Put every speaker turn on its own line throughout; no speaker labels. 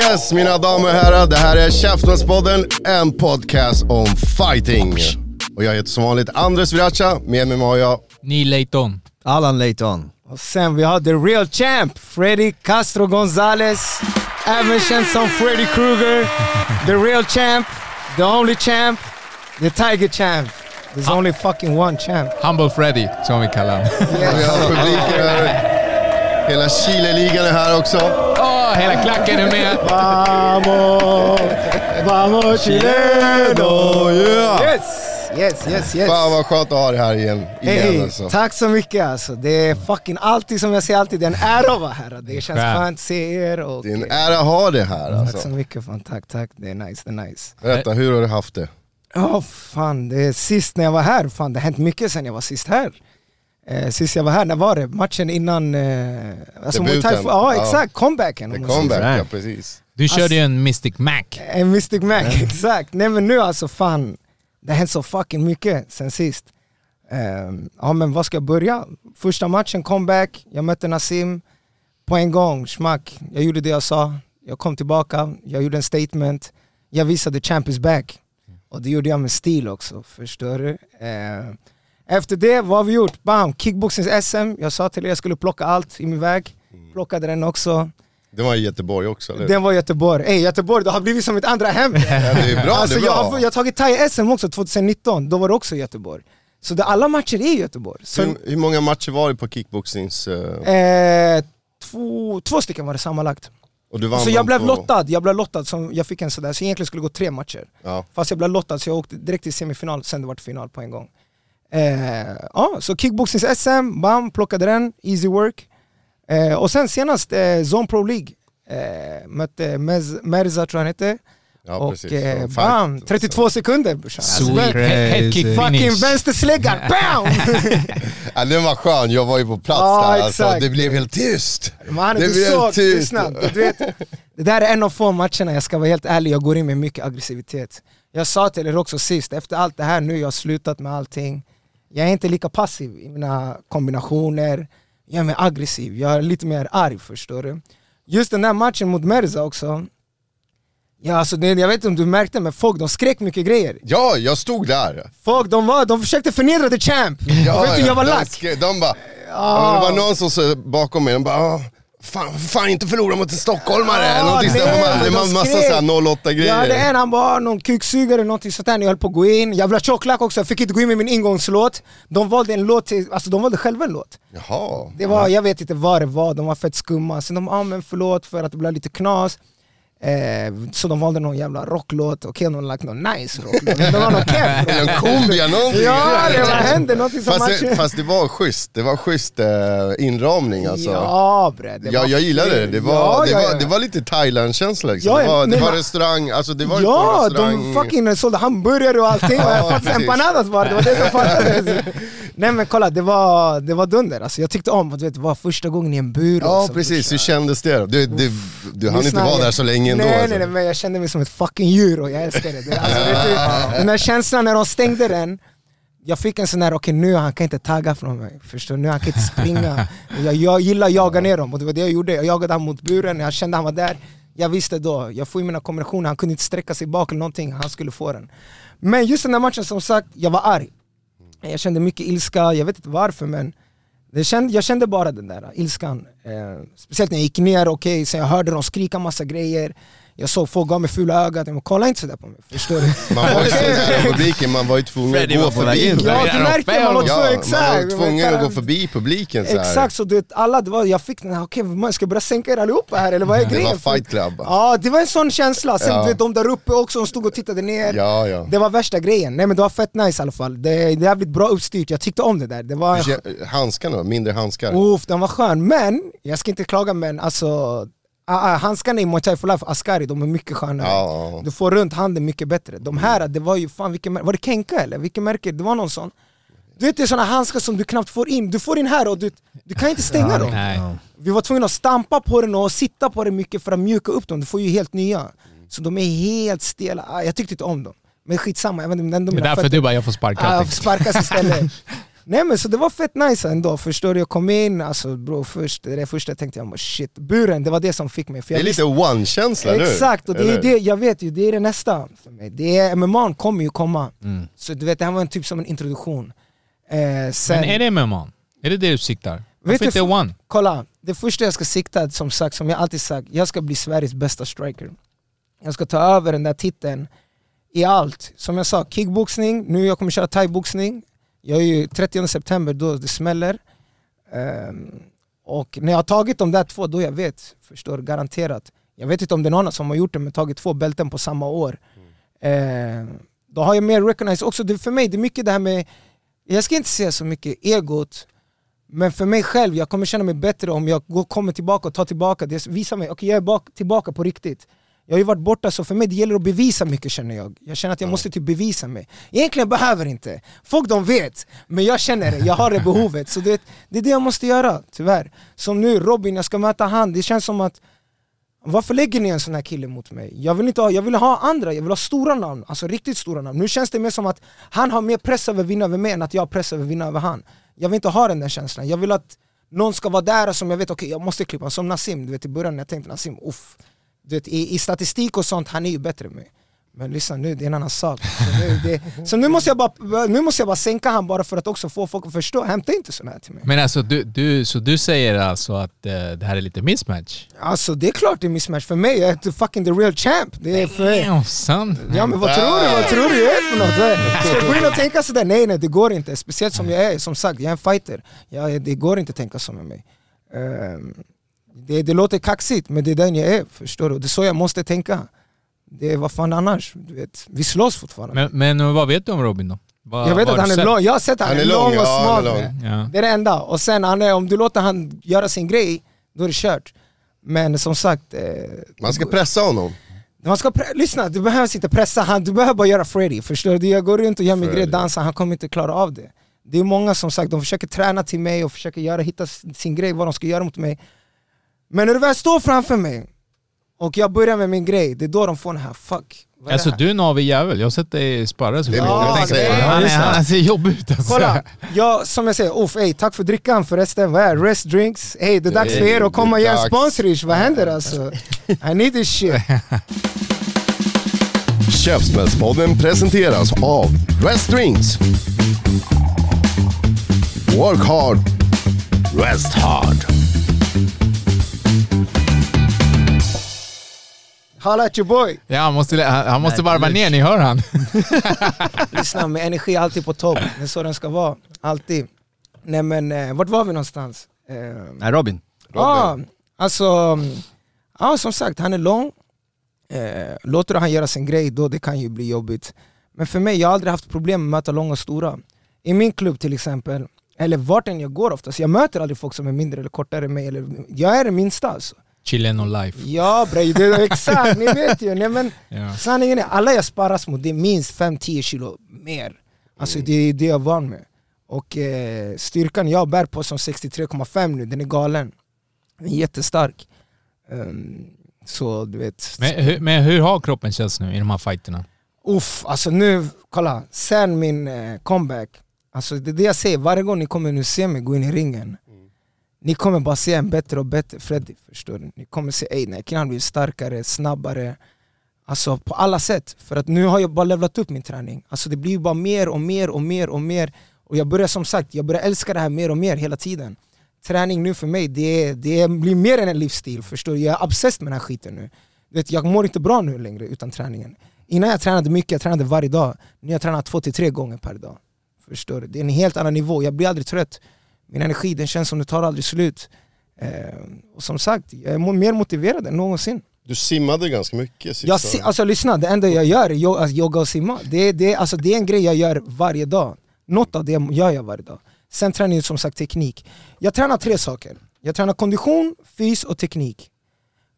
Yes, mina damer och herrar. Det här är Käftsmällspodden, en podcast om fighting. Och jag heter som vanligt Andres Viracha, med mig har jag
Neil Layton.
Allan Layton.
Och sen vi har the real champ, Freddy Castro Gonzalez. Även känd som Freddy Krueger. The real champ, the only champ, the tiger champ. There's only fucking one champ.
Humble Freddy, som vi kallar honom.
Vi har publiken här. Hela Chile-ligan är här också.
Hela klacken är med!
Vamos, vamos chileno!
Yeah.
Yes, yes, yes, yes.
Fan vad skönt att ha dig här igen. igen
Hej,
alltså.
tack så mycket alltså. Det är fucking alltid som jag säger alltid, det är en ära att vara här. Det känns
Skönt.
skönt att se er och...
Det är en ära att ha dig här
Tack så
alltså.
mycket fan, tack tack. Det är nice, det är nice.
Berätta, hur har du haft det?
Ja fan, det är sist när jag var här, fan det har hänt mycket sen jag var sist här. Eh, sist jag var här, när var det? Matchen innan... Eh, alltså
Debuten.
Thai, ja
Ja.
exakt, comebacken.
Comeback, ja precis.
Du körde ju en Mystic Mac.
En Mystic Mac, exakt. Nej men nu alltså fan, det har hänt så fucking mycket sen sist. Eh, ja men vad ska jag börja? Första matchen, comeback, jag mötte Nassim på en gång, smack. Jag gjorde det jag sa, jag kom tillbaka, jag gjorde en statement, jag visade champ is back. Och det gjorde jag med stil också, förstår du? Eh, efter det, vad har vi gjort? Bam! Kickboxnings-SM, jag sa till er jag skulle plocka allt i min väg, plockade den också.
Det var i Göteborg också, eller?
Den var Göteborg, ey Göteborg det har blivit som ett andra hem!
Ja, det är bra,
alltså,
det är
jag,
bra.
har, jag har tagit thai-SM också 2019, då var det också Göteborg. Så det, alla matcher är i Göteborg. Så,
Hur, hur många matcher var det på kickboxings... eh,
eh, två, två stycken var det sammanlagt.
och du vann
Så jag blev
på-
lottad, jag blev lottad, som jag fick en sådär, så egentligen skulle det gå tre matcher.
Ja.
Fast jag blev lottad så jag åkte direkt till semifinal, sen det var till final på en gång. Eh, ja, så kickboxnings-SM, bam, plockade den, easy work. Eh, och sen senast eh, Zone Pro League, eh, mötte Mez, Merza tror jag han hette.
Ja,
och eh, bam,
och
32 sekunder brorsan.
Sweet. Head- Headkick
Fucking vänstersläggan, bam!
Ja, den var skön, jag var ju på plats
Ja,
där alltså. Det blev helt tyst.
Man,
Det
du
blev
såg, du
tyst.
snabbt. Du vet, det där är en av få matcherna, jag ska vara helt ärlig, jag går in med mycket aggressivitet. Jag sa till er också sist, efter allt det här nu, jag har slutat med allting. Jag är inte lika passiv i mina kombinationer, jag är mer aggressiv, jag är lite mer arg förstår du. Just den där matchen mot Merza också, ja, alltså, det, jag vet inte om du märkte men folk de skrek mycket grejer.
Ja, jag stod där.
Folk de, var, de försökte förnedra the champ,
Ja,
vet du, jag var
de
lack.
skrev- De bara, ja. det var någon som sa bakom mig, de bara "Ah, Fan, fan inte förlora mot en stockholmare!
Ja,
Någonting sådär.
nej,
Man- det
de
var massa såhär 08 grejer.
Ja det är en, han var någon kuksugare eller någonting sånt där när jag höll på att gå in. Jävla tjocklack också, jag fick inte gå in med min ingångslåt. De valde en låt till, alltså de valde själva en låt.
Jaha.
Det var, jag vet inte vad det var, de var fett skumma. Sen de, ja ah, men förlåt för att det blev lite knas. Eh, så de valde någon jävla rocklåt, okej de hade lagt någon nice rocklåt. Det var någon keff
en kumbia, någonting.
Ja det var, hände någonting som
fast, det, fast det var schysst, det var schysst eh, inramning alltså.
Ja bre, det
Ja,
var
jag gillade det, det var,
Ja,
det, var,
ja.
det var lite Thailand-känsla liksom. Det var, det
men-
var restaurang, alltså det var
Ja,
restaurang.
de fucking sålde hamburgare och allting, och
Ja,
empanadas var det, det var det som fattades. Nej men kolla, det var, det var dunder, alltså, jag tyckte om att du vet, det var första gången i en bur
Ja
också,
precis,
brorsan.
hur kändes det då? Du, du, du hann inte vara där så länge ändå
nej,
alltså.
Nej nej men jag kände mig som ett fucking djur och jag älskar det. det alltså, vet du, den där känslan när de stängde den, jag fick en sån här, okej nu han kan inte tagga från mig, förstår du? Nu han kan inte springa. Jag, jag gillar att jaga ner dem och det var det jag gjorde, jag jagade han mot buren, jag kände han var där, jag visste då, jag får mina kombinationer, han kunde inte sträcka sig bak eller någonting, han skulle få den. Men just den där matchen som sagt, jag var arg. Jag kände mycket ilska, jag vet inte varför men det kände, jag kände bara den där ilskan. Eh, speciellt när jag gick ner, okej, så jag hörde dem skrika massa grejer. Jag såg folk gav mig fula ögat, men kolla inte sådär på mig. Förstår du?
Man var ju så i publiken, man var ju tvungen att gå förbi.
Ja
Ja,
du märker, man var
Ja,
tvungen,
man
exakt.
var tvungen att gå förbi publiken så här.
Exakt, så du alla, det var, jag fick den här, okej man ska jag börja sänka er allihopa här eller vad är
Det
grejen?
var fight club.
Ja det var en sån känsla, sen
Ja.
du vet de där uppe också, de stod och tittade ner
Ja, ja.
Det var värsta grejen, nej men det var fett nice i alla fall Det, det är jävligt bra uppstyrt, jag tyckte om det där det var,
Handskarna då? Mindre handskar?
Uff, den var skön, men jag ska inte klaga men alltså ah, ah, Handskarna i Muay Thai for Life, Askari, de är mycket skönare.
Ja, ja.
Du får runt handen mycket bättre. De här, det var ju fan, vilken, var det Kenka eller? Vilket märke? Det var någon sån. Du vet det är såna handskar som du knappt får in, du får in här och du, du kan inte stänga dem.
Nej.
Vi var tvungna att stampa på den och sitta på den mycket för att mjuka upp dem, du får ju helt nya. Så de är helt stela, ah, jag tyckte inte om dem. Men skitsamma, jag vet inte, ändå
Det är därför
fötter-
du bara, jag får sparka
Ah,
allting.
sparkas istället Nej men så det var fett nice ändå, förstår du? Jag kom in, alltså bro, först, det, första jag tänkte jag bara shit, buren, det var det som fick mig för
Det
jag
är lite one-känsla nu.
Exakt, och det är det, jag vet ju, det är det nästa för mig. Det är, MMA kommer ju komma.
Mm.
Så du vet, det här var en typ som en introduktion. Eh, sen,
Men är det MMA? Är det det du siktar?
Vet
Varför
du
inte one?
Kolla, det första jag ska sikta, som sagt, som jag alltid sagt, jag ska bli Sveriges bästa striker. Jag ska ta över den där titeln i allt. Som jag sa, kickboxning, nu jag kommer köra thaiboxning. Jag är ju 30 september då det smäller. Um, och när jag har tagit de där två, då jag vet, förstår garanterat. Jag vet inte om det är någon som har gjort det, men tagit två bälten på samma år. Ehm, då har jag mer recognize också, det, för mig det är mycket det här med, jag ska inte säga så mycket egot, men för mig själv, jag kommer känna mig bättre om jag går, kommer tillbaka och tar tillbaka det, visar mig, okej jag är bak, tillbaka på riktigt. Jag har ju varit borta så för mig det gäller att bevisa mycket känner jag. Jag känner att jag måste typ bevisa mig. Egentligen behöver inte, folk de vet, men jag känner det, jag har det behovet. Så det, det är det jag måste göra, tyvärr. Som nu, Robin, jag ska möta han, det känns som att varför lägger ni en sån här kille mot mig? Jag vill, inte ha, jag vill ha andra, jag vill ha stora namn, alltså riktigt stora namn. Nu känns det mer som att han har mer press över att vinna över mig än att jag har press över att vinna över han. Jag vill inte ha den där känslan, jag vill att någon ska vara där som jag vet, okej jag måste klippa, som Nassim, du vet i början när jag tänkte Nassim, uff. Du vet, i, I statistik och sånt, han är ju bättre än mig. Men lyssna nu, det är en annan sak. Så nu, det, så nu, måste jag bara, nu måste jag bara sänka han bara för att också få folk att förstå, hämta inte sån här till mig.
Men alltså, du, du, så du säger alltså att eh, det här är lite mismatch?
Alltså det är klart det är mismatch för mig, jag är fucking the real champ. Det är för,
Damn, son.
Ja men vad tror du? Vad tror du jag är för något? Ska jag gå in och tänka sådär? Nej nej det går inte, speciellt som jag är, som sagt jag är en fighter. Jag, det går inte att tänka så med mig. Ehm, det, det låter kaxigt men det är den jag är, förstår du? Det är så jag måste tänka. Det är vad fan annars? Du vet, vi slåss fortfarande.
Men, men vad vet du om Robin då? Vad-
jag vet att han är lång, jag har sett han,
Han
är lång
lång,
och smal.
Ja.
Det är det enda. Och sen han är, om du låter han göra sin grej, då är det kört. Men som sagt, eh,
Man ska pressa honom.
man ska pre- lyssna, du behöver inte pressa han, du behöver bara göra Freddy. Förstår du? Jag går runt och gör min grej, dansar, han kommer inte klara av det. Det är många som sagt, de försöker träna till mig och försöker göra, hitta sin grej, vad de ska göra mot mig. Men när du väl står framför mig och jag börjar med min grej, det är då de får den här fuck. vad är
Alltså
det här?
du är en avig jävel, jag har sett dig sparra så mycket. Jag
det.
Han, är, han ser jobbig ut alltså.
Kolla, jag, som jag säger, uff, ey, tack för drickan förresten, vad är det? Rest drinks? Hey, det är dags för er att komma
Det är
igen,
dags.
sponsrish, vad händer alltså? I need this shit.
Käftsmällspodden presenteras av Rest Drinks. Work hard, rest hard.
Holla at your boy!
Ja, han måste, han, han måste varva ner, ni hör han.
Lyssna med energi alltid på topp, det är så den ska vara, alltid. Nej men, eh, vart var vi någonstans? Eh,
Nej Robin.
Ja, alltså, ja som sagt han är lång, eh, låter han göra sin grej då det kan ju bli jobbigt. Men för mig, jag har aldrig haft problem med att möta långa och stora. I min klubb till exempel, eller vart än jag går oftast, jag möter aldrig folk som är mindre eller kortare än mig, eller, jag är det minsta alltså.
Chillen och life.
Ja bre, det är exakt, ni vet ju. Nej, men,
Ja.
Sanningen är, alla jag sparras mot, det är minst 5-10 kilo mer. Alltså det är det jag är van med. Och eh, styrkan jag bär på som 63,5 nu, den är galen. Den är jättestark. Ehm, så du vet,
Men, hur, men hur har kroppen känts nu i de här fighterna?
uff, alltså nu, kolla, sen min eh, comeback, alltså det är det jag säger, varje gång ni kommer nu se mig gå in i ringen, ni kommer bara se en bättre och bättre Freddy, förstår du? Ni kommer se, ey, här killen bli starkare, snabbare, Alltså på alla sätt, för att nu har jag bara levlat upp min träning Alltså det blir bara mer och mer och mer och mer Och jag börjar som sagt, jag börjar älska det här mer och mer hela tiden Träning nu för mig, det, det blir mer än en livsstil, förstår du? Jag är obsessed med den här skiten nu vet, jag mår inte bra nu längre utan träningen. Innan jag tränade mycket, jag tränade varje dag. Nu har jag tränat två till tre gånger per dag. Förstår du? Det är en helt annan nivå, jag blir aldrig trött. Min energi den känns som det tar aldrig slut. Eh, och som sagt, jag är mer motiverad än någonsin.
Du simmade ganska mycket sista
Jag, si- alltså lyssna, det enda jag gör är yo- alltså, yoga och simma. Det, det, alltså, det är en grej jag gör varje dag. Något av det gör jag varje dag. Sen tränar jag som sagt teknik. Jag tränar tre saker. Jag tränar kondition, fys och teknik.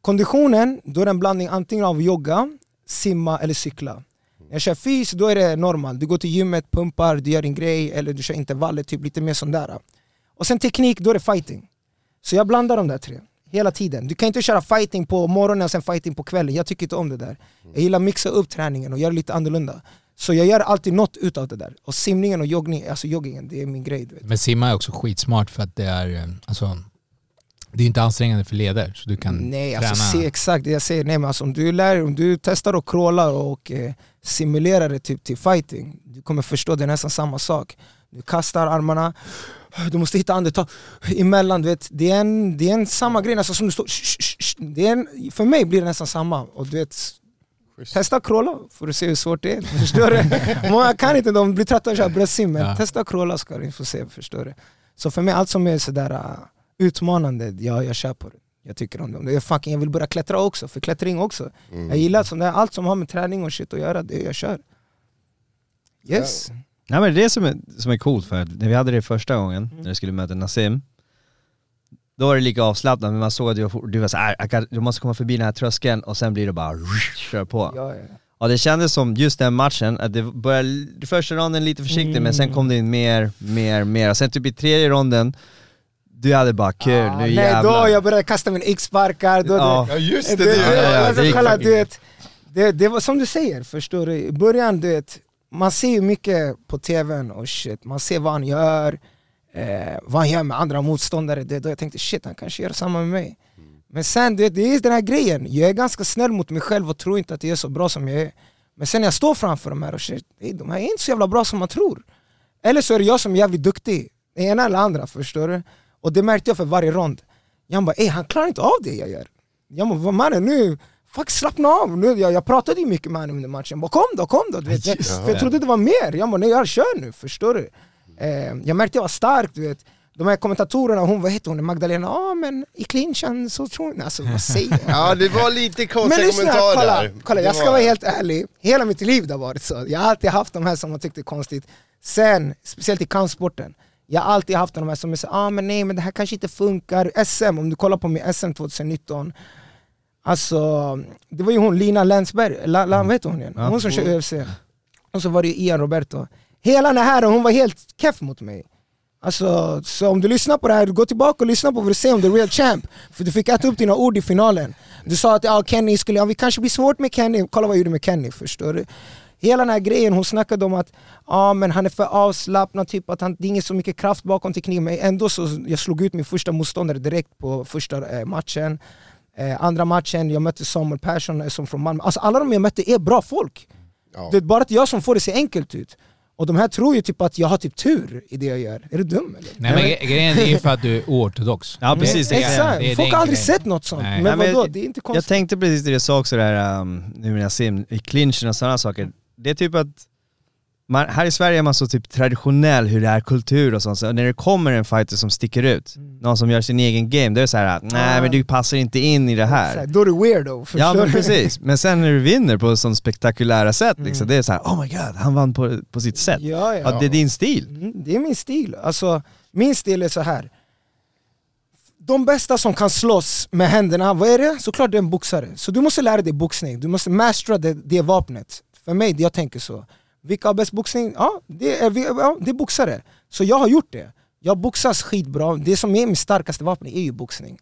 Konditionen, då är det en blandning antingen av yoga, simma eller cykla. När jag kör fys, då är det normal. Du går till gymmet, pumpar, du gör din grej eller du kör intervaller, typ lite mer sån där. Och sen teknik, då är det fighting. Så jag blandar de där tre, hela tiden. Du kan inte köra fighting på morgonen och sen fighting på kvällen, jag tycker inte om det där. Jag gillar att mixa upp träningen och göra lite annorlunda. Så jag gör alltid något utav det där. Och simningen och joggning, alltså joggingen, det är min grej. Du vet.
Men simma är också skitsmart för att det är, eh, alltså, det är inte ansträngande för leder så du kan
Nej,
träna.
alltså se exakt det jag säger. Nej, men alltså, om, du lär, om du testar och crawlar och eh, simulerar det typ till fighting, du kommer förstå det är nästan samma sak. Du kastar armarna, du måste hitta andetag emellan. Du vet, det, är en, det är en samma grej, alltså, som du står... sh- sh- sh- Det är en, för mig blir det nästan samma. Och du vet, testa att crawla, får du se hur svårt det är. Förstår du? Många kan inte, de blir trötta att köra bröstsim, men
Ja.
testa crawla ska du få se. Förstår du? Så för mig, allt som är sådär uh, utmanande, ja, jag kör på det. Jag tycker om det. är fucking, jag vill börja klättra också, för klättring också. Jag gillar sånt där, allt som har med träning och shit att göra, det jag kör. Yes.
Nej men det är det som är, som är coolt för att när vi hade det första gången,
Mm.
när vi skulle möta Nassim, då var det lika avslappnat men man såg att du var, du var såhär, du måste komma förbi den här tröskeln och sen blir det bara kör på.
Ja, ja.
Och det kändes som just den matchen, att det började, första ronden lite försiktigt men sen
Mm.
kom det in mer, mer, mer. Och sen typ i tredje ronden, du hade bara kul,
Ah,
nu
nej,
jävlar.
då jag började kasta mina x-sparkar,
Ja.
Ja just det,
det,
det,
det,
ja, ja, det
vet, det, det var som du säger, förstår du? I början, du vet, man ser ju mycket på tvn och shit, man ser vad han gör, eh, vad han gör med andra motståndare, det, då jag tänkte shit, han kanske gör samma med mig. Men sen, du vet, det är den här grejen, jag är ganska snäll mot mig själv och tror inte att jag är så bra som jag är. Men sen när jag står framför de här och shit, "Ey, de här är inte så jävla bra som man tror. Eller så är det jag som är jävligt duktig, det ena eller andra, förstår du? Och det märkte jag för varje rond. Jag bara han klarar inte av det jag gör. Jag bara mannen nu, fuck slappna av. Nu, jag, jag pratade ju mycket med honom under matchen, jag bara kom då, kom då. Du vet, jag, jag trodde det var mer, jag bara nej jag kör nu, förstår du? Eh, jag märkte jag var stark, du vet. De här kommentatorerna, hon, vad heter hon, Magdalena, ja ah, men i clinchen så tror jag, alltså vad säger?
Ja det var lite konstiga kommentarer
kolla, kolla
Det
jag ska
var-
vara helt ärlig, hela mitt liv det har varit så. Jag har alltid haft de här som jag tyckte är konstigt. Sen, speciellt i kampsporten, jag har alltid haft de här som så ah, men nej men det här kanske inte funkar. SM, om du kollar på min SM 2019, alltså det var ju hon Lina Länsberg, La, La, vad heter hon igen? Hon som kör UFC. Och så var det ju Ian Roberto. Hela den här, hon var helt keff mot mig. Alltså, så om du lyssnar på det här, gå tillbaka och lyssna på vad du säger om The Real Champ. För du fick äta upp dina ord i finalen. Du sa att ja, Kenny skulle, ja, vi kanske blir svårt med Kenny, kolla vad jag gjorde med Kenny förstår du? Hela den här grejen, hon snackade om att ja, men han är för avslappnad, typ att han, det är inte så mycket kraft bakom tekniken, men ändå så jag slog ut min första motståndare direkt på första eh, matchen. Eh, andra matchen, jag mötte Samuel Persson eh, som från Malmö. Alltså alla de jag mötte är bra folk.
Ja.
Det är bara att jag som får det se enkelt ut. Och de här tror ju typ att jag har typ tur i det jag gör. Är du dum eller?
Nej men gre- grejen är ju för att du är oortodox.
Ja precis,
Det- det
Exakt,
det är
folk har aldrig
grejen.
sett något sånt.
Nej.
Men
Nej, men
vadå,
jag-
det är inte
Jag
konstigt.
tänkte precis det jag sa också där, um, nu när jag ser i clinchen och sådana saker. Det är typ att, man, här i Sverige är man så typ traditionell hur det är kultur och sånt, så när det kommer en fighter som sticker ut,
Mm.
någon som gör sin egen game, då är det så här: nej men du passar inte in i det här.
Då är du weirdo,
Ja men precis, men sen när du vinner på sån spektakulära sätt liksom,
Mm.
det är så här: oh my god, han vann på, på sitt sätt.
Ja,
Ja,
ja.
det är din stil.
Mm, det är min stil. Alltså, min stil är så här. De bästa som kan slåss med händerna, vad är det? Såklart det är en boxare. Så du måste lära dig boxning, du måste mastera det, det vapnet. För mig, jag tänker så. Vilka har bäst boxning? Ja det, är, ja, det är boxare. Så jag har gjort det. Jag boxas skitbra, det som är mitt starkaste vapen är ju boxning.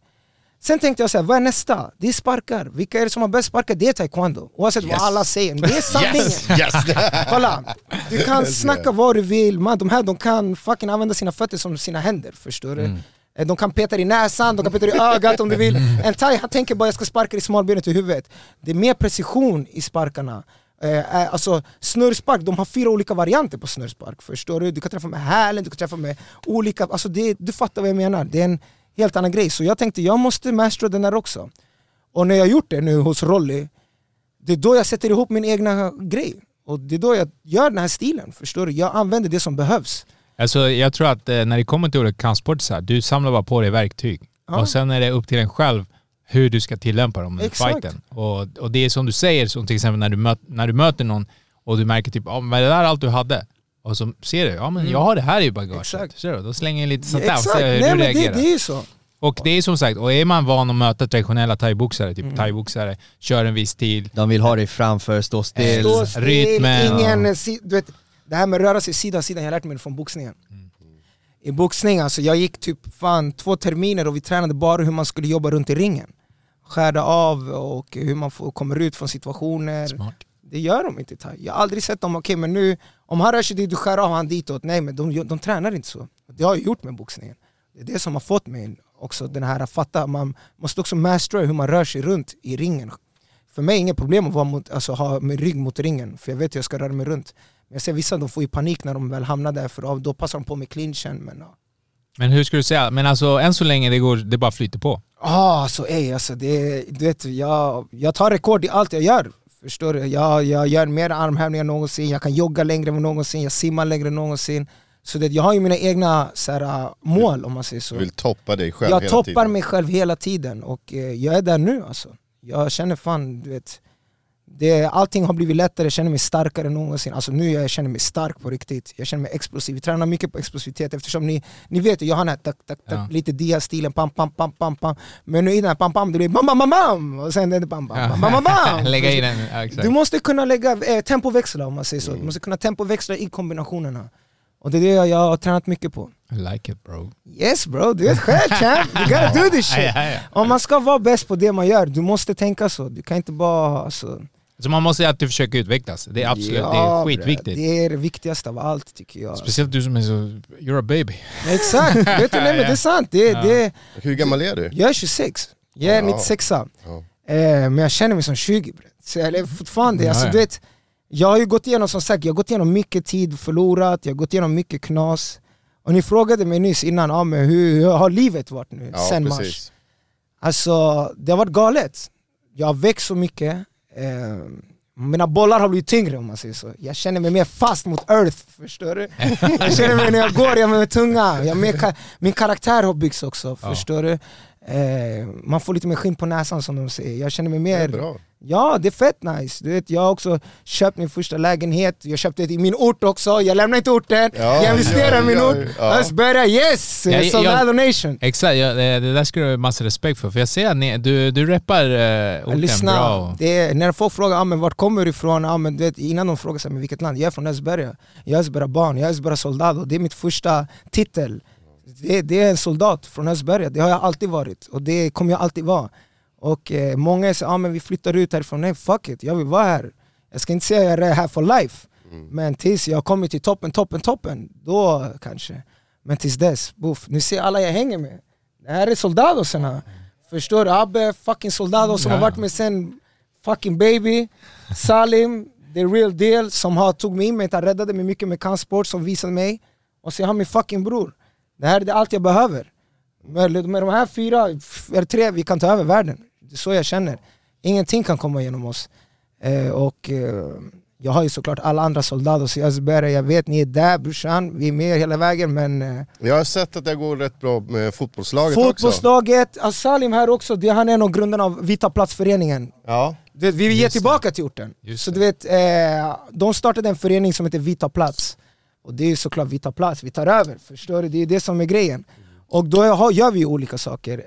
Sen tänkte jag så här, vad är nästa? Det är sparkar. Vilka är det som har bäst sparkar? Det är taekwondo. Oavsett vad alla säger, det är sanningen.
Yes, yes!
Kolla, du kan snacka vad du vill, man, de här de kan fucking använda sina fötter som sina händer, förstår du? Eh, De kan peta dig i näsan, de kan peta dig i ögat om du vill. En thai han tänker bara jag ska sparka dig i smalbenet i huvudet. Det är mer precision i sparkarna. Eh, eh, alltså snurrspark, de har fyra olika varianter på snurrspark, förstår du? Du kan träffa med hälen, du kan träffa med olika, alltså det, du fattar vad jag menar. Det är en helt annan grej. Så jag tänkte jag måste mastera den där också. Och när jag gjort det nu hos Rolly, det är då jag sätter ihop min egna grej. Och det är då jag gör den här stilen, förstår du? Jag använder det som behövs.
Alltså, jag tror att eh, när det kommer till olika kampsporter, här, du samlar bara på dig verktyg.
Ja.
Och sen är det upp till en själv hur du ska tillämpa dem
Exakt.
fighten. Och, och det är som du säger, som till exempel när du, möt, när du möter någon och du märker typ, ja men det där är allt du hade. Och så ser du, ja men jag har det här i bagaget.
Mm. Exakt.
Ser du? Då slänger jag lite sånt där och ser hur
nej
du
men det,
reagerar.
det är så.
Och det är som sagt, och är man van att möta traditionella thaiboxare,
Mm.
typ thaiboxare, kör en viss stil.
De vill ha dig framför, stå still.
Stå still,
rytmen,
ingen, si, du vet, det här med att röra sig sida vid sida, jag har lärt mig det från boxningen.
Mm.
I boxning, alltså jag gick typ fan två terminer och vi tränade bara hur man skulle jobba runt i ringen. Skärda av och hur man får, kommer ut från situationer.
Smart.
Det gör de inte thai. Jag har aldrig sett dem, okej men nu, om han rör sig dit, du skär av han ditåt. Nej men de, de tränar inte så. Det har jag gjort med boxningen. Det är det som har fått mig också den här att fatta, man måste också mastera hur man rör sig runt i ringen. För mig är det inget problem att vara mot, alltså, ha med rygg mot ringen, för jag vet hur jag ska röra mig runt. Men jag ser vissa de får ju panik när de väl hamnar där, för då passar de på med clinchen. Men ja.
Men hur ska du säga, men alltså än så länge det går, det bara flyter på.
Ah, alltså, ey, alltså det, du vet, jag, jag tar rekord i allt jag gör. Förstår du? Jag, jag gör mer armhävningar än någonsin, jag kan jogga längre än någonsin, jag simmar längre än någonsin. Så det, jag har ju mina egna så här, mål om man säger så.
Du vill toppa dig själv
Jag
hela
toppar
tiden.
mig själv hela tiden och eh, jag är där nu alltså. Jag känner fan, du vet, det, allting har blivit lättare, jag känner mig starkare än någonsin. Alltså nu jag känner mig stark på riktigt. Jag känner mig explosiv. Vi tränar mycket på explosivitet eftersom ni, ni vet jag har den här tak, tak, tak,
Ja.
lite dia-stilen, pam, pam, pam, pam, pam. Men nu i den här pam, pam, det blir bam, bam, bam, bam! Och sen är det bam, bam, bam, bam, bam, bam.
Lägga in en, ja, exakt.
Du måste kunna lägga eh, tempoväxla om man säger så. Du måste kunna tempoväxla i kombinationerna. Och det är det jag, jag har tränat mycket på.
I like it bro.
Yes bro, du vet själv champ, you gotta do this shit! Om man ska vara bäst på det man gör, du måste tänka så. Du kan inte bara... Alltså,
Så man måste alltid försöka utvecklas. Det är absolut, det är
Ja,
skitviktigt.
bre, Det är det viktigaste av allt tycker jag.
Speciellt du som är så, you're a baby.
Exakt, vet du, nej, men det är sant. Det,
Ja.
det,
Hur gammal är du?
jag är 26, jag är
Ja.
96
Ja.
eh, Men jag känner mig som 20 bre. Så jag lever fortfarande,
Ja,
alltså,
ja.
du vet Jag har ju gått igenom som sagt, jag har gått igenom mycket tid förlorat, jag har gått igenom mycket knas Och ni frågade mig nyss innan, ja, men hur, hur har livet varit nu
Ja,
sen mars?
precis.
Alltså det har varit galet. Jag har växt så mycket. Eh, mina bollar har blivit tyngre om man säger så. Jag känner mig mer fast mot earth, förstår du? Jag känner mig när jag går, jag är mer tunga. Jag är mer ka- min karaktär har byggts också,
Ja.
förstår du? Eh, man får lite mer skinn på näsan som de säger. Jag känner mig mer... Ja, det är fett nice. Du vet, jag har också köpt min första lägenhet, jag köpte det i min ort också, jag lämnar inte orten,
Ja,
jag investerar
ja,
i min
ja,
ort.
ja.
Östberga, yes!
Ja, jag-
Soldado nation!
Exakt, ja, det, det där ska du ha massa respekt för. För jag ser att ni, du, du reppar uh, orten
Lyssna,
bra.
är, när folk frågar ah, men vart kommer du ifrån, ah, men du vet, innan de frågar sig, men vilket land, jag är från Östberga. Jag är Östberga barn, jag är Östberga soldado, det är mitt första titel. Det, det är en soldat från Östberga, det har jag alltid varit och det kommer jag alltid vara. Och eh, många säger ah, men vi flyttar ut härifrån, nej fuck it, jag vill vara här. Jag ska inte säga att jag är här for life, men tills jag kommer till toppen, toppen, toppen, då kanske. Men tills dess, buff, nu ser alla jag hänger med. Det här är soldadosarna. Förstår du? Abbe, fucking soldado som
Ja.
har varit med sen fucking baby. Salim, the real deal, som har tog mig in mig, han räddade mig mycket med kampsport, som visade mig. Och så jag har min fucking bror. Det här är allt jag behöver. Med, med de här fyra, eller tre, vi kan ta över världen. Det är så jag känner. Ingenting kan komma genom oss. Eh, och eh, jag har ju såklart alla andra i Östberga, jag vet ni är där brorsan, vi är med hela vägen men eh,
Jag har sett att det går rätt bra med fotbollslaget också.
Fotbollslaget, Salim här också, det, han är en av grundarna av Vita Platsföreningen.
Ja.
Du vet, vi vill ge
Just det.
tillbaka till orten.
Just
Så
det.
du vet, eh, de startade en förening som heter Vita Plats. Och det är ju såklart Vita Plats, vi tar över, förstår du? Det är det som är grejen. Och då har, gör vi olika saker.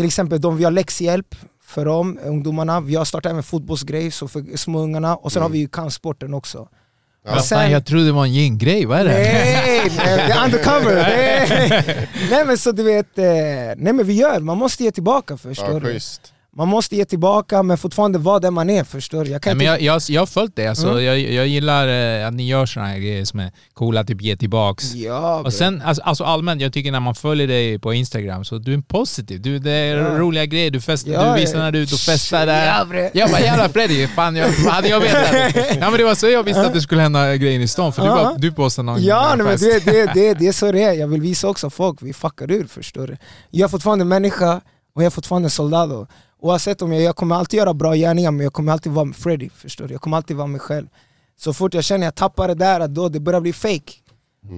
Till exempel, de, vi har läxhjälp för dem, ungdomarna. Vi har startat även fotbollsgrej så för småungarna. Och sen har vi ju kampsporten också.
Ja.
Sen-
fan, jag trodde det var en gym-grej, vad är det?
Nej, det är undercover! Nej. nej men så du vet, eh, nej men vi gör, man måste ge tillbaka förstår
Ja,
du.
schysst.
Man måste ge tillbaka men fortfarande vara där man är förstår du. Jag kan
Nej, men jag, jag, jag har följt det, alltså,
Mm.
jag, jag gillar eh, att ni gör såna här grejer som är coola, typ ge tillbaks.
Ja,
Och sen, alltså, alltså allmänt, jag tycker när man följer dig på Instagram så du är en positiv, du, det är
Ja.
roliga grejer, du, fest,
Ja,
du visar när du är ute och festar där.
Ja, bre.
Jag bara jävla Freddy, fan jag, hade jag vetat. Ja men det var så jag visste att det skulle hända grejer i stan, för du, bara, du postade någon
Ja nej, men det, det, det, det är så det är, jag vill visa också folk, vi fuckar ur förstår du. Jag är fortfarande människa och jag är fortfarande soldado. Oavsett om jag, jag kommer alltid göra bra gärningar men jag kommer alltid vara Freddy, förstår du? Jag kommer alltid vara mig själv. Så fort jag känner att jag tappar det där, då det börjar bli fake.